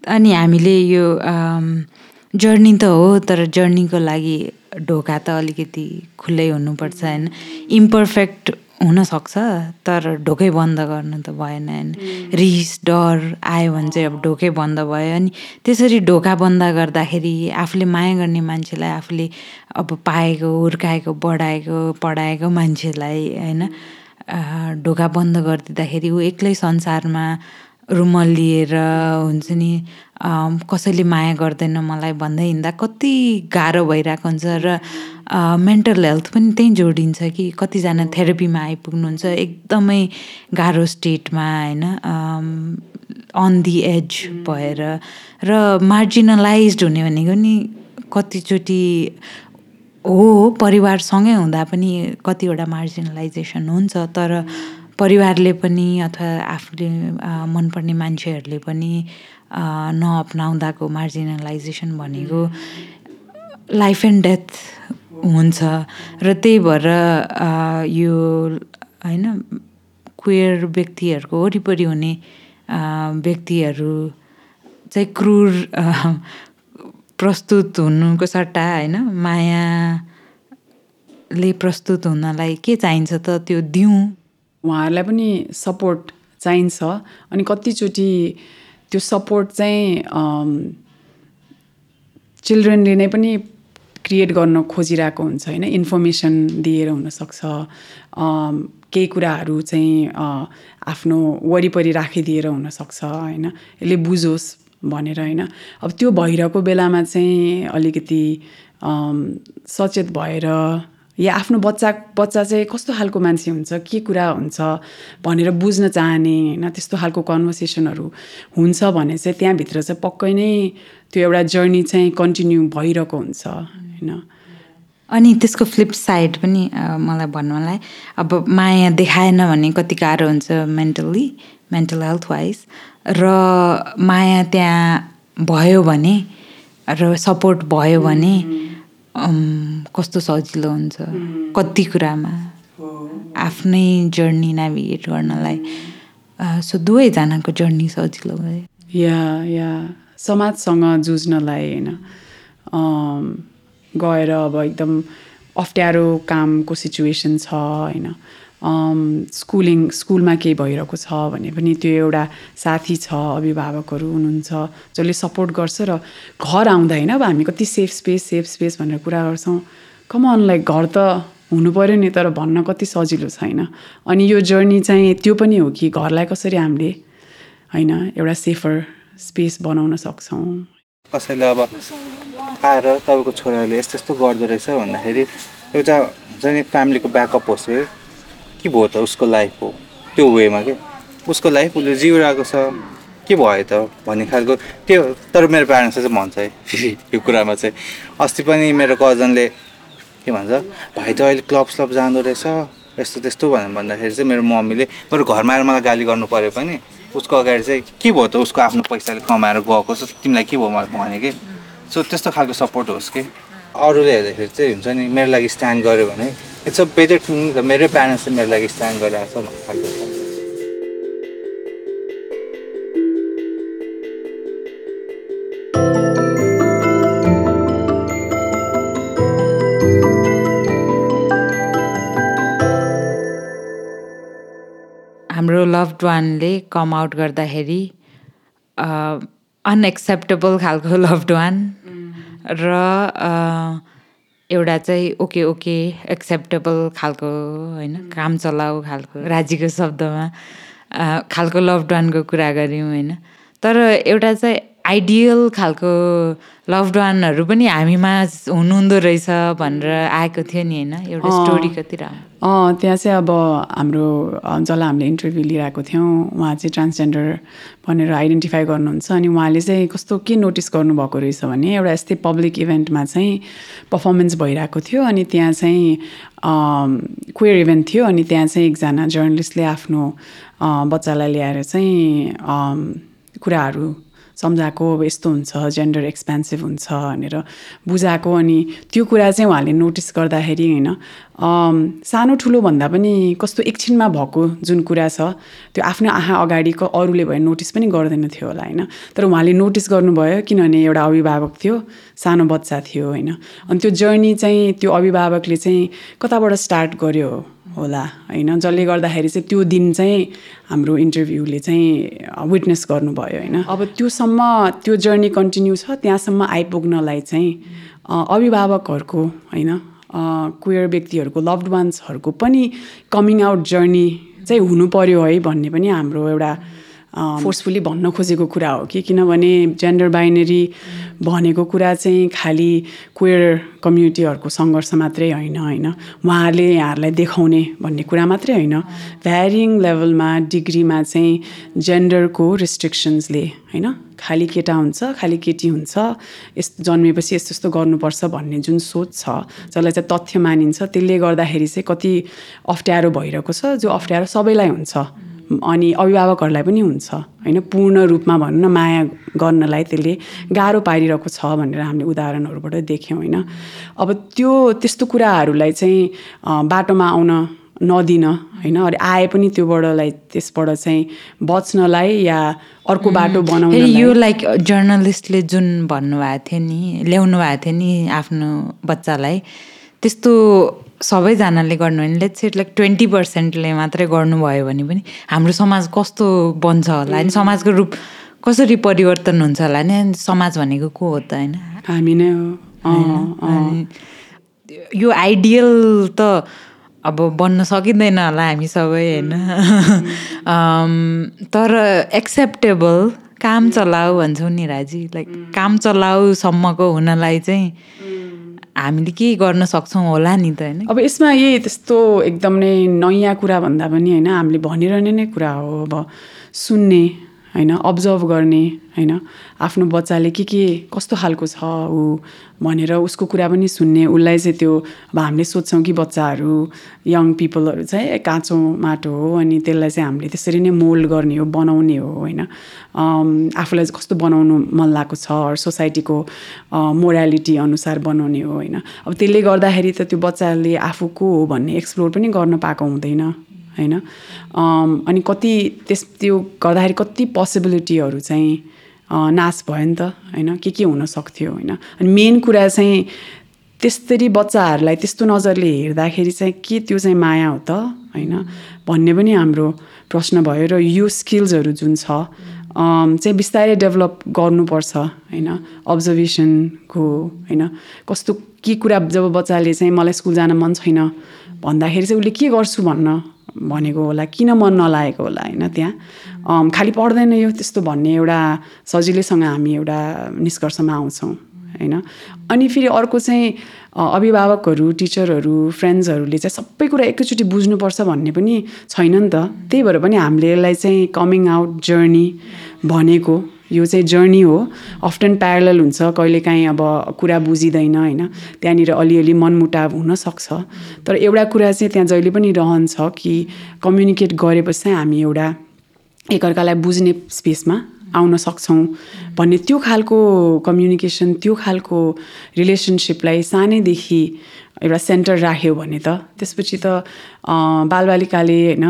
अनि हामीले यो जर्नी त हो तर जर्नीको लागि ढोका त अलिकति खुल्लै हुनुपर्छ होइन इम्पर्फेक्ट हुनसक्छ तर ढोकै बन्द गर्नु त भएन होइन रिस डर आयो भने चाहिँ अब ढोकै बन्द भयो अनि त्यसरी ढोका बन्द गर्दाखेरि आफूले माया गर्ने मान्छेलाई आफूले अब पाएको हुर्काएको बढाएको पढाएको मान्छेलाई होइन अँ, ढोका बन्द गरिदिँदाखेरि ऊ एक्लै संसारमा रुमल लिएर हुन्छ नि कसैले माया गर्दैन मलाई भन्दै हिँड्दा कति गाह्रो भइरहेको हुन्छ र मेन्टल हेल्थ पनि त्यहीँ जोडिन्छ कि कतिजना थेरापीमा आइपुग्नुहुन्छ एकदमै गाह्रो स्टेटमा होइन अन दि एज भएर र मार्जिनलाइज हुने भनेको नि कतिचोटि हो परिवारसँगै हुँदा पनि कतिवटा मार्जिनलाइजेसन हुन्छ तर परिवारले पनि अथवा आफूले मनपर्ने मान्छेहरूले पनि नअपनाउँदाको मार्जिनलाइजेसन भनेको लाइफ एन्ड डेथ हुन्छ। र त्यही भएर यो होइन क्वेयर व्यक्तिहरूको वरिपरि हुने व्यक्तिहरू चाहिँ क्रूर प्रस्तुत हुनुको सट्टा होइन मायाले प्रस्तुत हुनलाई के चाहिन्छ त त्यो दिउँ। उहाँहरूलाई पनि सपोर्ट चाहिन्छ। अनि कतिचोटि त्यो सपोर्ट चाहिँ चिल्ड्रेनले नै पनि क्रिएट गर्न खोजिरहेको हुन्छ होइन? इन्फर्मेसन दिएर हुनसक्छ। केही कुराहरू चाहिँ आफ्नो वरिपरि राखिदिएर हुनसक्छ होइन? यसले बुझोस् भनेर होइन? अब त्यो भइरहेको बेलामा चाहिँ अलिकति सचेत भएर या आफ्नो बच्चा बच्चा चाहिँ कस्तो खालको मान्छे हुन्छ के कुरा हुन्छ भनेर बुझ्न चाहने होइन त्यस्तो खालको कन्भर्सेसनहरू हुन्छ भने चाहिँ त्यहाँभित्र चाहिँ पक्कै नै त्यो एउटा जर्नी चाहिँ कन्टिन्यू भइरहेको हुन्छ होइन। अनि त्यसको फ्लिप साइड पनि मलाई भन्नलाई अब माया देखाएन भने कति गाह्रो हुन्छ मेन्टल्ली मेन्टल हेल्थ वाइज। र माया त्यहाँ भयो भने र सपोर्ट भयो भने कस्तो सजिलो हुन्छ। कति कुरामा। आफ्नै जर्नी नेभिगेट गर्नलाई सो दुवैजनाको जर्नी सजिलो भयो। या या। समाजसँग जुझ्नलाई होइन। गएर अब एकदम अप्ठ्यारो कामको सिचुएसन छ होइन। स्कुलिङ स्कुलमा केही भइरहेको छ भने पनि त्यो एउटा साथी छ अभिभावकहरू हुनुहुन्छ जसले सपोर्ट गर्छ र घर आउँदा होइन अब हामी कति सेफ स्पेस सेफ स्पेस भनेर कुरा गर्छौँ। लाइक घर त हुनु पऱ्यो नि तर भन्न कति सजिलो छैन अनि यो जर्नी चाहिँ त्यो पनि हो कि घरलाई कसरी हामीले होइन एउटा सेफर स्पेस बनाउन सक्छौँ। कसैले अब आएर तपाईँको छोराले यस्तो यस्तो गर्दो रहेछ भन्दाखेरि एउटा हुन्छ नि फ्यामिलीको ब्याकअप होस् है। के भयो त उसको लाइफ हो? त्यो वेमा के? उसको लाइफ उसले जिउरहेको छ। के भयो त भन्ने खालको। त्यो तर मेरो प्यारेन्ट्सले चाहिँ भन्छ है। <laughs> यो कुरामा चाहिँ। अस्ति पनि मेरो कजनले के भन्छ? भाइ त अहिले क्लब स्लब जाँदो रहेछ। यस्तो त्यस्तो भनेर भन्दाखेरि चाहिँ मेरो मम्मीले बरु घरमा आएर मलाई गाली गर्नु पऱ्यो पनि। उसको अगाडि चाहिँ के भयो त? उसको आफ्नो पैसाले कमाएर गएको छ। तिमीलाई के भयो? मलाई भने कि? सो त्यस्तो खालको सपोर्ट होस् कि? अरूले हेर्दाखेरि चाहिँ हुन्छ नि मेरो लागि स्ट्यान्ड गर्यो भने इट्स अ बेटर थिङ मेरै प्यारेन्ट्सले मेरो लागि स्ट्यान्ड गरिरहेको छ भन्ने खालको छ हाम्रो लभड वानले कम आउट गर्दाखेरि अनएक्सेप्टेबल खालको लभड वान र अ, एउटा चाहिँ ओके ओके एक्सेप्टेबल खालको होइन काम चलाऊ खालको राजीको शब्दमा खालको लभड वानको कुरा गऱ्यौँ होइन। तर एउटा चाहिँ आइडियल खालको लभड वानहरू पनि हामीमा हुनुहुँदो रहेछ भनेर आएको थियो नि होइन? एउटा स्टोरी कति राम्रो अँ त्यहाँ चाहिँ अब हाम्रो जसलाई हामीले इन्टरभ्यू लिइरहेको थियौँ। उहाँ चाहिँ ट्रान्सजेन्डर भनेर आइडेन्टिफाई गर्नुहुन्छ अनि उहाँले चाहिँ कस्तो के नोटिस गर्नुभएको रहेछ भने एउटा यस्तै पब्लिक इभेन्टमा चाहिँ पर्फर्मेन्स भइरहेको थियो अनि त्यहाँ चाहिँ क्वेयर इभेन्ट थियो अनि त्यहाँ चाहिँ एकजना जर्नलिस्टले आफ्नो बच्चालाई ल्याएर चाहिँ कुराहरू सम्झाएको अब यस्तो हुन्छ जेन्डर एक्सपेन्सिभ हुन्छ भनेर बुझाएको अनि त्यो कुरा चाहिँ उहाँले नोटिस गर्दाखेरि होइन सानो ठुलो भन्दा पनि कस्तो एकछिनमा भएको जुन कुरा छ त्यो आफ्नो आँखा अगाडिको अरूले भयो नोटिस पनि गर्दैन थियो होला होइन। तर उहाँले नोटिस गर्नुभयो किनभने एउटा अभिभावक थियो सानो बच्चा थियो होइन। अनि त्यो जर्नी चाहिँ त्यो अभिभावकले चाहिँ कताबाट स्टार्ट गर्यो? होला। होइन जसले गर्दाखेरि चाहिँ त्यो दिन चाहिँ हाम्रो इन्टरभ्यूले चाहिँ विटनेस गर्नुभयो होइन। अब त्योसम्म त्यो जर्नी कन्टिन्यू छ त्यहाँसम्म आइपुग्नलाई चाहिँ अभिभावकहरूको होइन क्वेयर व्यक्तिहरूको लभड वान्सहरूको पनि कमिङ आउट जर्नी चाहिँ हुनु पर्यो है भन्ने पनि हाम्रो एउटा फोर्सफुली भन्न खोजेको कुरा हो कि किनभने जेन्डर बाइनेरी भनेको कुरा चाहिँ खालि क्वेयर कम्युनिटीहरूको सङ्घर्ष मात्रै होइन होइन। उहाँहरूले यहाँहरूलाई देखाउने भन्ने कुरा मात्रै होइन। भ्यारिङ लेभलमा डिग्रीमा चाहिँ जेन्डरको रिस्ट्रिक्सन्सले होइन। खालि केटा हुन्छ खालि केटी हुन्छ यस्तो जन्मेपछि यस्तो यस्तो गर्नुपर्छ भन्ने जुन सोच छ जसलाई चाहिँ तथ्य मानिन्छ त्यसले गर्दाखेरि चाहिँ कति अप्ठ्यारो भइरहेको छ जो अप्ठ्यारो सबैलाई हुन्छ। अनि अभिभावकहरूलाई पनि हुन्छ। होइन पूर्ण रूपमा भनौँ न माया गर्नलाई त्यसले गाह्रो पारिरहेको छ भनेर हामीले उदाहरणहरूबाट देख्यौँ होइन। अब त्यो त्यस्तो कुराहरूलाई चाहिँ बाटोमा आउन नदिन होइन। अरू आए पनि त्योबाटलाई त्यसबाट चाहिँ बच्नलाई या अर्को बाटो बनाउन यो लाइक जर्नलिस्टले जुन भन्नुभएको थियो नि ल्याउनु भएको थियो नि आफ्नो बच्चालाई त्यस्तो सबैजनाले गर्नु भने लेट्स सेट लाइक ट्वेन्टी पर्सेन्टले मात्रै गर्नुभयो भने पनि हाम्रो समाज कस्तो बन्छ होला अनि समाजको रूप कसरी परिवर्तन हुन्छ होला नि समाज भनेको को हो त होइन? हामी नै हो। यो आइडियल त अब बन्न सकिँदैन होला हामी सबै होइन? <laughs> अम, तर एक्सेप्टेबल काम चलाऊ भन्छौँ नि राजी। लाइक काम चलाउसम्मको हुनलाई चाहिँ हामीले के गर्न सक्छौँ होला नि त होइन? अब यसमा यही त्यस्तो एकदम नै नयाँ कुरा भन्दा पनि होइन हामीले भनिरहने नै कुरा हो अब सुन्ने। होइन अब्जर्भ गर्ने होइन। आफ्नो बच्चाले के के कस्तो खालको छ ऊ भनेर उसको कुरा पनि सुन्ने उसलाई चाहिँ त्यो अब हामीले सोध्छौँ कि बच्चाहरू यङ पिपलहरू चाहिँ काँचो माटो हो अनि त्यसलाई चाहिँ हामीले त्यसरी नै मोल्ड गर्ने हो बनाउने हो होइन। आफूलाई चाहिँ कस्तो बनाउनु मन लागेको छ सोसाइटीको मोरालिटी अनुसार बनाउने हो होइन। अब त्यसले गर्दाखेरि त त्यो बच्चाले आफू को हो भन्ने एक्सप्लोर पनि गर्न पाएको हुँदैन। होइन? अनि कति त्यस त्यो गर्दाखेरि कति पोसिबिलिटीहरू चाहिँ नाश भयो नि त होइन? के के हुन सक्थ्यो होइन? अनि मेन कुरा चाहिँ त्यस्तरी बच्चाहरूलाई त्यस्तो नजरले हेर्दाखेरि चाहिँ के त्यो चाहिँ माया हो त होइन? भन्ने पनि हाम्रो प्रश्न भयो र यो स्किल्सहरू जुन छ चाहिँ बिस्तारै डेभलप गर्नुपर्छ होइन? अब्जर्भेसनको होइन? कस्तो के कुरा जब बच्चाले चाहिँ मलाई स्कुल जान मन छैन भन्दाखेरि चाहिँ उसले के गर्छु भन्न भनेको होला किन मन नलागेको होला होइन त्यहाँ? खालि पढ्दैन यो त्यस्तो भन्ने एउटा सजिलैसँग हामी एउटा निष्कर्षमा आउँछौँ होइन? अनि फेरि अर्को चाहिँ अभिभावकहरू टिचरहरू फ्रेन्ड्सहरूले चाहिँ सबै कुरा एकैचोटि बुझ्नुपर्छ भन्ने पनि छैन नि त? त्यही भएर पनि हामीले यसलाई चाहिँ कमिङ आउट जर्नी भनेको यो चाहिँ जर्नी हो। अफ्टन प्यारल हुन्छ कहिलेकाहीँ अब कुरा बुझिँदैन होइन? त्यहाँनिर अलिअलि मनमुटाव हुनसक्छ। तर एउटा कुरा चाहिँ त्यहाँ जहिले पनि रहन्छ कि कम्युनिकेट गरेपछि चाहिँ हामी एउटा एकअर्कालाई बुझ्ने स्पेसमा आउन सक्छौँ। भन्ने त्यो खालको कम्युनिकेसन त्यो खालको रिलेसनसिपलाई सानैदेखि एउटा सेन्टर राख्यो भने त त्यसपछि त बालबालिकाले होइन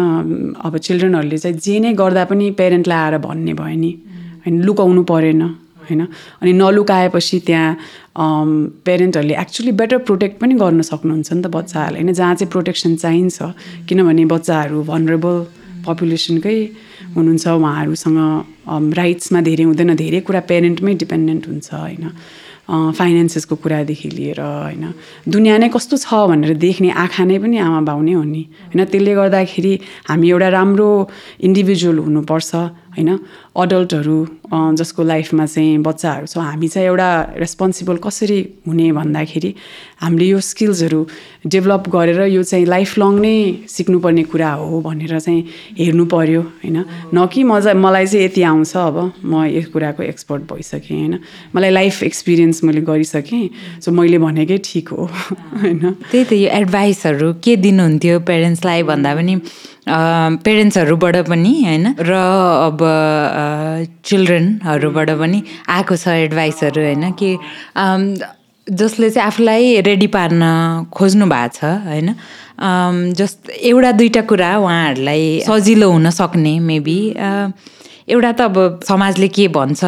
अब चिल्ड्रनहरूले चाहिँ जे नै गर्दा पनि पेरेन्टलाई आएर भन्ने भयो नि। होइन लुकाउनु परेन होइन? अनि नलुकाएपछि त्यहाँ पेरेन्टहरूले एक्चुली बेटर प्रोटेक्ट पनि गर्न सक्नुहुन्छ नि त बच्चाहरूलाई होइन? जहाँ चाहिँ प्रोटेक्सन चाहिन्छ किनभने बच्चाहरू भनरेबल पपुलेसनकै हुनुहुन्छ उहाँहरूसँग राइट्समा धेरै हुँदैन धेरै कुरा पेरेन्टमै डिपेन्डेन्ट हुन्छ होइन? फाइनेन्सेसको कुरादेखि लिएर होइन? दुनियाँ नै कस्तो छ भनेर देख्ने आँखा नै पनि आमा बाउ नै हो नि होइन? त्यसले गर्दाखेरि हामी एउटा राम्रो इन्डिभिजुअल हुनुपर्छ होइन? अडल्टहरू जसको लाइफमा चाहिँ बच्चाहरू छ हामी चाहिँ एउटा रेस्पोन्सिबल कसरी हुने भन्दाखेरि हामीले यो स्किल्सहरू डेभलप गरेर यो चाहिँ लाइफ लङ नै सिक्नुपर्ने कुरा हो भनेर चाहिँ हेर्नु पऱ्यो होइन? न कि मजा मलाई चाहिँ यति आउँछ अब म यस कुराको एक्सपर्ट भइसकेँ होइन? मलाई लाइफ एक्सपिरियन्स मैले गरिसकेँ सो मैले भनेकै ठिक हो <laughs> होइन? त्यही त यो एडभाइसहरू के दिनुहुन्थ्यो पेरेन्ट्सलाई भन्दा पनि पेरेन्ट्सहरूबाट पनि होइन? र अब चिल्ड्रेनहरूबाट पनि आएको छ एडभाइसहरू होइन? कि जसले चाहिँ आफूलाई रेडी पार्न खोज्नु भएको छ होइन? जस्ट एउटा दुइटा कुरा उहाँहरूलाई सजिलो हुन सक्ने मेबी एउटा त अब समाजले के भन्छ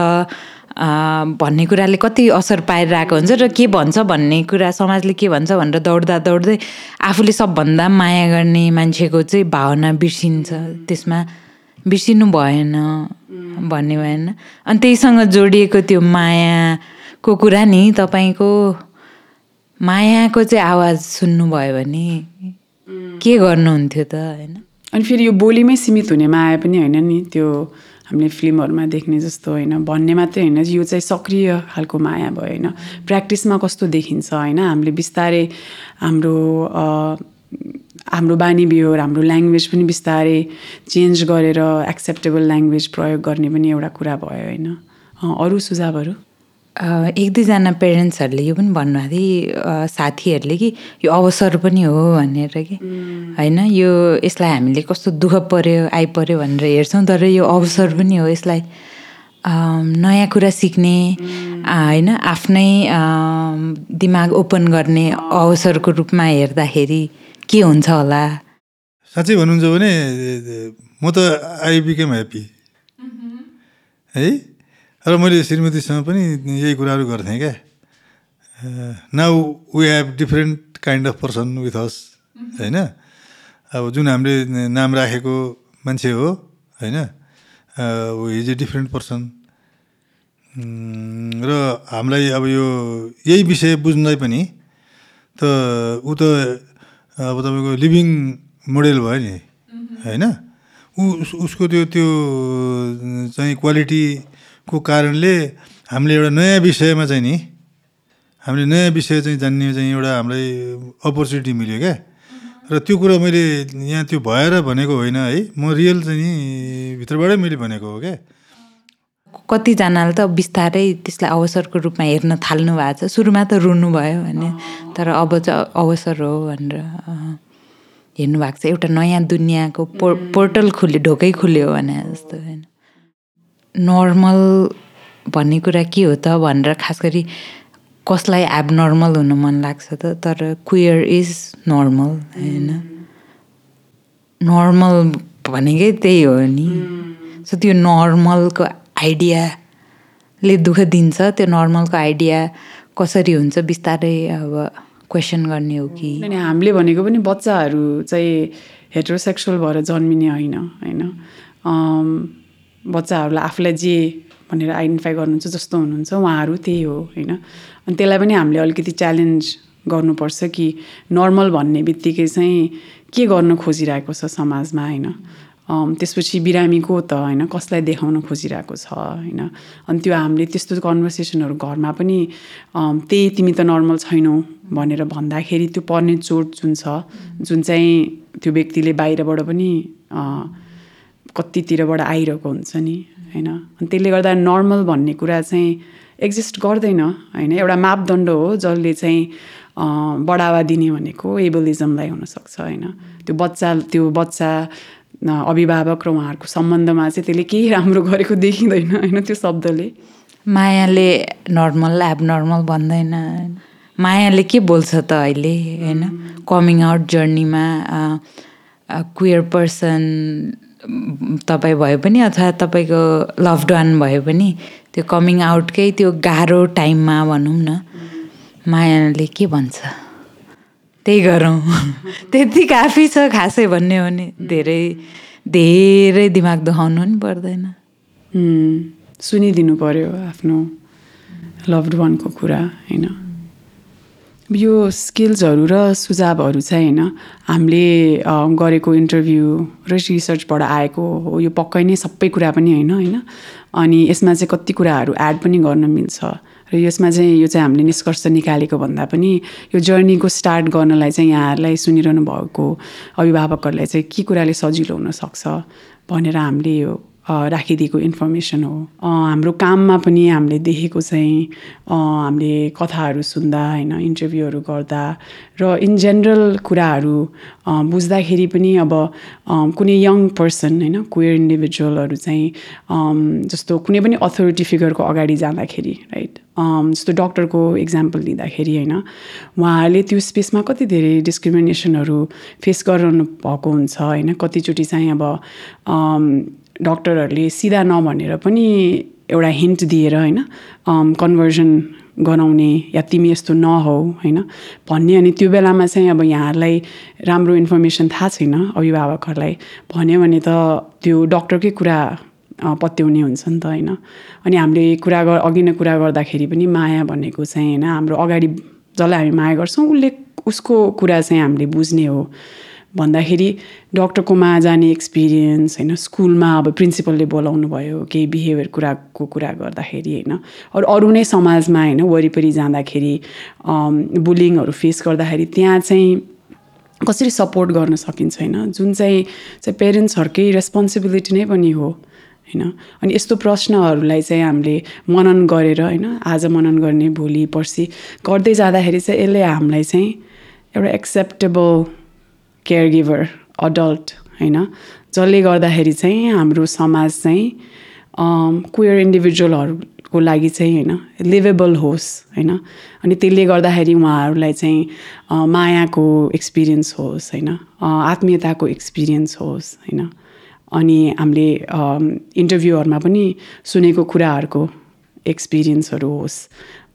भन्ने कुराले कति असर पारिरहेको हुन्छ र के भन्छ भन्ने कुरा समाजले के भन्छ भनेर दौड्दा दौड्दै आफूले सबभन्दा माया गर्ने मान्छेको चाहिँ भावना बिर्सिन्छ। त्यसमा बिर्सिनु भएन भन्ने भएन। अनि त्यहीसँग जोडिएको त्यो मायाको कुरा नि तपाईँको मायाको चाहिँ आवाज सुन्नुभयो भने के गर्नुहुन्थ्यो त होइन? अनि फेरि यो बोलीमै सीमित हुने माया पनि होइन नि त्यो हामीले फिल्महरूमा देख्ने जस्तो होइन भन्ने मात्रै होइन यो चाहिँ सक्रिय खालको माया भयो होइन। प्र्याक्टिसमा कस्तो देखिन्छ होइन हामीले बिस्तारै हाम्रो हाम्रो बानी बिहोर हाम्रो ल्याङ्ग्वेज पनि बिस्तारै चेन्ज गरेर एक्सेप्टेबल ल्याङ्ग्वेज प्रयोग गर्ने पनि एउटा कुरा भयो होइन। अरू सुझावहरू? एक दुईजना पेरेन्ट्सहरूले यो पनि भन्नुभएको थियो अ, साथीहरूले कि यो अवसर पनि हो भनेर कि। होइन यो यसलाई हामीले कस्तो दुःख पऱ्यो आइपऱ्यो भनेर हेर्छौँ तर यो अवसर पनि हो यसलाई नयाँ कुरा सिक्ने होइन आफ्नै दिमाग ओपन गर्ने अवसरको रूपमा हेर्दाखेरि के हुन्छ होला? साँच्चै भन्नुहुन्छ भने म त आई बिकेम ह्याप्पी है? र मैले श्रीमतीसँग पनि यही कुराहरू गर्थेँ क्या। Now we have different kind of person with us होइन? अब जुन हामीले नाम राखेको मान्छे हो होइन? इज ए डिफ्रेन्ट पर्सन र हामीलाई अब यो यही विषय बुझ्नलाई पनि त ऊ त अब तपाईँको लिभिङ मोडेल भयो नि होइन? ऊ उस- उसको त्यो त्यो चाहिँ क्वालिटीको कारणले हामीले एउटा नयाँ विषयमा चाहिँ नि हामीले नयाँ विषय चाहिँ जान्ने चाहिँ एउटा हामीलाई अपर्च्युनिटी मिल्यो क्या। र त्यो कुरा मैले यहाँ त्यो भएर भनेको होइन है म रियल चाहिँ नि भित्रबाटै मैले भनेको हो क्या। कतिजनाले त बिस्तारै त्यसलाई अवसरको रूपमा हेर्न थाल्नु भएको छ। सुरुमा त रुनु भयो भने तर अब चाहिँ अवसर हो भनेर हेर्नु भएको छ। एउटा नयाँ दुनियाँको पो पोर्टल खुल्यो ढोकै खुल्यो भने जस्तो होइन। नर्मल भन्ने कुरा के हो त भनेर खास गरी कसलाई एबनर्मल हुनु मन लाग्छ त तर क्वियर इज नर्मल होइन? नर्मल भनेकै त्यही हो नि। सो त्यो नर्मलको आइडियाले दुःख दिन्छ त्यो नर्मलको आइडिया कसरी हुन्छ बिस्तारै अब क्वेसन गर्ने हो कि? अनि हामीले भनेको पनि बच्चाहरू चाहिँ हेट्रोसेक्सुअल भएर जन्मिने होइन होइन? अम, बच्चाहरूलाई आफूलाई जे भनेर आइडेन्टिफाई गर्नुहुन्छ जस्तो हुनुहुन्छ उहाँहरू त्यही हो होइन? अनि त्यसलाई पनि हामीले अलिकति च्यालेन्ज गर्नुपर्छ कि नर्मल भन्ने बित्तिकै चाहिँ के गर्न खोजिरहेको छ समाजमा होइन? त्यसपछि बिरामीको त होइन कसलाई देखाउन खोजिरहेको छ होइन? अनि त्यो हामीले त्यस्तो कन्भर्सेसनहरू घरमा पनि त्यही तिमी त नर्मल छैनौ भनेर भन्दाखेरि त्यो पर्ने चोट जुन छ जुन चाहिँ त्यो व्यक्तिले बाहिरबाट पनि कतितिरबाट आइरहेको हुन्छ नि होइन? अनि त्यसले गर्दा नर्मल भन्ने कुरा चाहिँ एक्जिस्ट गर्दैन होइन? एउटा मापदण्ड हो जसले चाहिँ बढावा दिने भनेको एबलिजमलाई हुनसक्छ होइन? त्यो बच्चा त्यो बच्चा अभिभावक र उहाँहरूको सम्बन्धमा चाहिँ त्यसले केही राम्रो गरेको देखिँदैन होइन त्यो शब्दले? मायाले नर्मल एब नर्मल भन्दैन मायाले के बोल्छ त अहिले होइन? कमिङ आउट जर्नीमा क्वियर पर्सन तपाईँ भए पनि अथवा तपाईँको लभड वान भए पनि त्यो कमिङ आउटकै त्यो गाह्रो टाइममा भनौँ न मायाले के भन्छ? त्यही गरौँ। <laughs> त्यति काफी छ खासै भन्ने हो भने धेरै धेरै दिमाग दुखाउनु पनि पर्दैन। सुनिदिनु पर्यो आफ्नो लभड वानको कुरा होइन? यो स्किल्सहरू र सुझावहरू चाहिँ होइन? हामीले गरेको इन्टरभ्यू र रिसर्चबाट आएको हो यो पक्कै नै सबै कुरा पनि होइन? होइन? अनि यसमा चाहिँ कति कुराहरू एड पनि गर्न मिल्छ। र यसमा चाहिँ यो चाहिँ हामीले निष्कर्ष निकालेको भन्दा पनि यो जर्नीको स्टार्ट गर्नलाई चाहिँ यहाँहरूलाई सुनिरहनु भएको अभिभावकहरूलाई चाहिँ के कुराले सजिलो हुनसक्छ भनेर हामीले यो राखिदिएको इन्फर्मेसन हो। हाम्रो काममा पनि हामीले देखेको चाहिँ हामीले कथाहरू सुन्दा होइन इन्टरभ्यूहरू गर्दा र इन जेनरल कुराहरू बुझ्दाखेरि पनि अब कुनै यङ पर्सन होइन क्वेयर इन्डिभिजुअलहरू चाहिँ जस्तो कुनै पनि अथोरिटी फिगरको अगाडि जाँदाखेरि राइट जस्तो डक्टरको इक्जाम्पल लिँदाखेरि होइन उहाँहरूले त्यो स्पेसमा कति धेरै डिस्क्रिमिनेसनहरू फेस गरिरहनु भएको हुन्छ होइन? कतिचोटि चाहिँ अब डक्टरहरूले सिधा नभनेर पनि एउटा हिन्ट दिएर होइन कन्भर्जन गराउने या तिमी यस्तो नहौ होइन भन्ने अनि त्यो बेलामा चाहिँ अब यहाँहरूलाई राम्रो इन्फर्मेसन थाहा छैन अभिभावकहरूलाई भन्यो भने त त्यो डक्टरकै कुरा पत्याउने हुन्छ नि त होइन। अनि हामीले कुरा गर अघि नै कुरा गर्दाखेरि पनि माया भनेको चाहिँ होइन हाम्रो अगाडि जसलाई हामी माया गर्छौँ उसले उसको कुरा चाहिँ हामीले बुझ्ने हो। भन्दाखेरि डक्टरकोमा जाने एक्सपिरियन्स होइन स्कुलमा अब प्रिन्सिपलले बोलाउनु भयो केही बिहेभियर कुराको कुरा गर्दाखेरि होइन अरू अरू नै समाजमा होइन वरिपरि जाँदाखेरि बुलिङहरू फेस गर्दाखेरि त्यहाँ चाहिँ कसरी सपोर्ट गर्न सकिन्छ होइन जुन चाहिँ चाहिँ पेरेन्ट्सहरूकै रेस्पोन्सिबिलिटी नै पनि हो होइन अनि यस्तो प्रश्नहरूलाई चाहिँ हामीले मनन गरेर होइन आज मनन गर्ने भोलि पर्सि गर्दै जाँदाखेरि चाहिँ यसले हामीलाई चाहिँ एउटा एक्सेप्टेबल केयर गिभर अडल्ट होइन? जसले गर्दाखेरि चाहिँ हाम्रो समाज चाहिँ क्वेयर इन्डिभिजुअलहरूको लागि चाहिँ होइन लिभेबल होस् होइन? अनि त्यसले गर्दाखेरि उहाँहरूलाई चाहिँ मायाको एक्सपिरियन्स होस् होइन? आत्मीयताको एक्सपिरियन्स होस् होइन? अनि हामीले इन्टरभ्यूहरूमा पनि सुनेको कुराहरूको एक्सपिरियन्सहरू होस्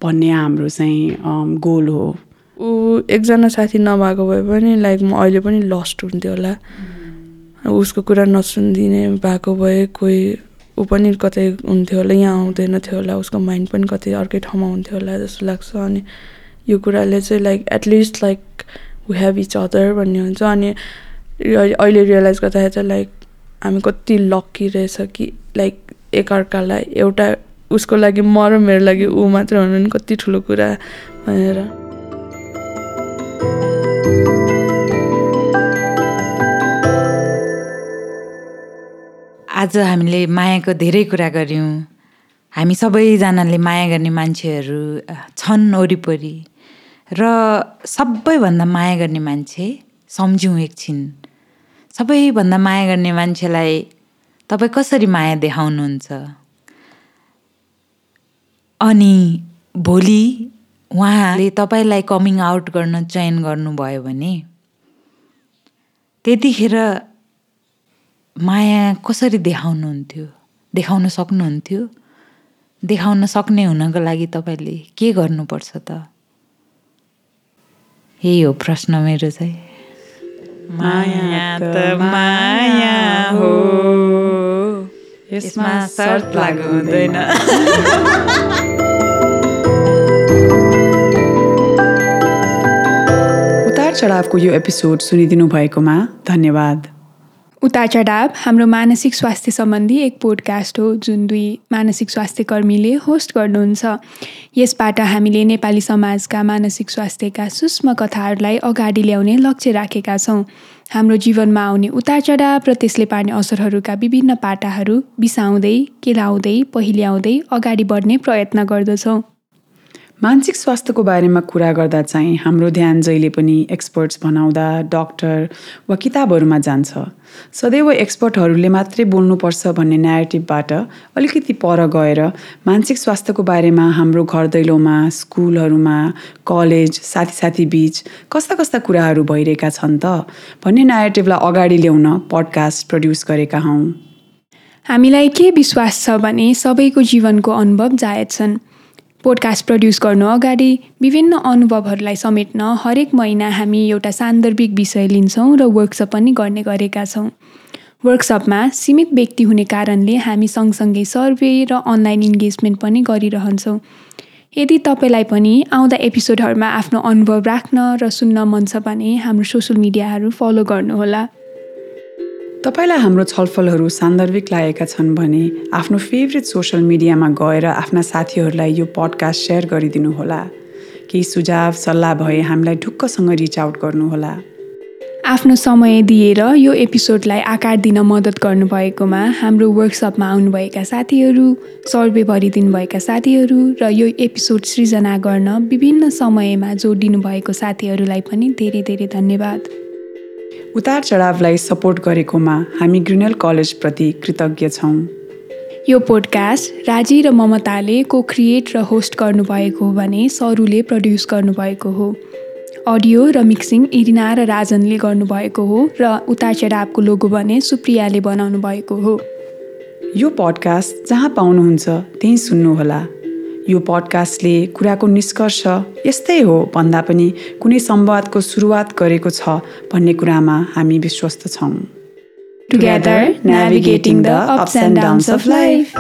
भन्ने हाम्रो चाहिँ गोल हो। ऊ एकजना साथी नभएको भए पनि लाइक म अहिले पनि लस्ट हुन्थ्यो होला। उसको कुरा नसुनिदिने भएको भए कोही ऊ पनि कतै हुन्थ्यो होला यहाँ आउँदैन थियो होला उसको माइन्ड पनि कतै अर्कै ठाउँमा हुन्थ्यो होला जस्तो लाग्छ। अनि यो कुराले चाहिँ like at least like we have each other भन्ने हुन्छ। अनि अहिले रियलाइज गर्दाखेरि चाहिँ लाइक हामी कति लक्की रहेछ कि लाइक एकअर्कालाई एउटा उसको लागि म र मेरो लागि ऊ मात्र हुनु नि कति ठुलो कुरा भनेर। आज हामीले मायाको धेरै कुरा गऱ्यौँ। हामी सबैजनाले माया गर्ने मान्छेहरू छन् वरिपरि र सबैभन्दा माया गर्ने मान्छे सम्झौँ एकछिन। सबैभन्दा माया गर्ने मान्छेलाई तपाईँ कसरी माया देखाउनुहुन्छ? अनि भोलि उहाँले तपाईँलाई कमिङ आउट गर्न चयन गर्नुभयो भने त्यतिखेर माया कसरी देखाउनुहुन्थ्यो? देखाउन सक्नुहुन्थ्यो? देखाउन सक्ने हुनको लागि तपाईँले के गर्नुपर्छ त? यही हो प्रश्न मेरो चाहिँ। माया त माया हो। यसमा शर्त लागु हुँदैन। <laughs> <laughs> चढावको यो एपिसोड सुनिदिनु भएकोमा धन्यवाद। उतार चढाव हाम्रो मानसिक स्वास्थ्य सम्बन्धी एक पोडकास्ट हो जुन दुई मानसिक स्वास्थ्य कर्मीले होस्ट गर्नुहुन्छ। यसबाट हामीले नेपाली समाजका मानसिक स्वास्थ्यका सूक्ष्म कथाहरूलाई अगाडि ल्याउने लक्ष्य राखेका छौँ। हाम्रो जीवनमा आउने उतार चढाव र त्यसले पार्ने असरहरूका विभिन्न पाटाहरू बिसाउँदै केलाउँदै पहिल्याउँदै अगाडि बढ्ने प्रयत्न गर्दछौँ। मानसिक स्वास्थ्यको बारेमा कुरा गर्दा चाहिँ हाम्रो ध्यान जहिले पनि एक्सपर्ट्स भनाउँदा डक्टर वा किताबहरूमा जान्छ। सदैव एक्सपर्टहरूले मात्रै बोल्नुपर्छ भन्ने न्यारेटिभबाट अलिकति पर गएर मानसिक स्वास्थ्यको बारेमा हाम्रो घर दैलोमा स्कुलहरूमा कलेज साथी साथी बिच कस्ता कस्ता कुराहरू भइरहेका छन् त भन्ने न्यारेटिभलाई अगाडि ल्याउन पडकास्ट प्रड्युस गरेका हौँ। हामीलाई के विश्वास छ भने सबैको जीवनको अनुभव जायज छन्। पोडकास्ट प्रड्युस गर्नु अगाडि विभिन्न अनुभवहरूलाई समेट्न हरेक महिना हामी एउटा सान्दर्भिक विषय लिन्छौँ र वर्कसप पनि गर्ने गरेका छौँ। वर्कसपमा सीमित व्यक्ति हुने कारणले हामी सँगसँगै सर्वे र अनलाइन इन्गेजमेन्ट पनि गरिरहन्छौँ। यदि तपाईँलाई पनि आउँदा एपिसोडहरूमा आफ्नो अनुभव राख्न र सुन्न मन छ भने हाम्रो सोसियल मिडियाहरू फलो गर्नुहोला। तपाईँलाई हाम्रो छलफलहरू सान्दर्भिक लागेका छन् भने आफ्नो फेभरेट सोसियल मिडियामा गएर आफ्ना साथीहरूलाई यो पडकास्ट सेयर गरिदिनुहोला। केही सुझाव सल्लाह भए हामीलाई ढुक्कसँग रिच आउट गर्नुहोला। आफ्नो समय दिएर यो एपिसोडलाई आकार दिन मद्दत गर्नुभएकोमा हाम्रो वर्कसपमा आउनुभएका साथीहरू सर्वे भरिदिनुभएका साथीहरू र यो एपिसोड सृजना गर्न विभिन्न समयमा जोडिनु भएको साथीहरूलाई पनि धेरै धेरै धन्यवाद। उतार चढावलाई सपोर्ट गरेकोमा हामी ग्रिनल कलेजप्रति कृतज्ञ छौँ। यो पोडकास्ट राजी र ममताले को क्रिएट र होस्ट गर्नुभएको हो भने सरुले प्रड्युस गर्नुभएको हो। अडियो र मिक्सिङ इरिना र राजनले गर्नुभएको हो र उतार चढावको लोगो भने सुप्रियाले बनाउनु भएको हो। यो पडकास्ट जहाँ पाउनुहुन्छ त्यहीँ सुन्नुहोला। यो पडकास्टले कुराको निष्कर्ष यस्तै हो भन्दा पनि कुनै संवादको सुरुवात गरेको छ भन्ने कुरामा हामी विश्वस्त छौँ Together, navigating the ups and downs of life.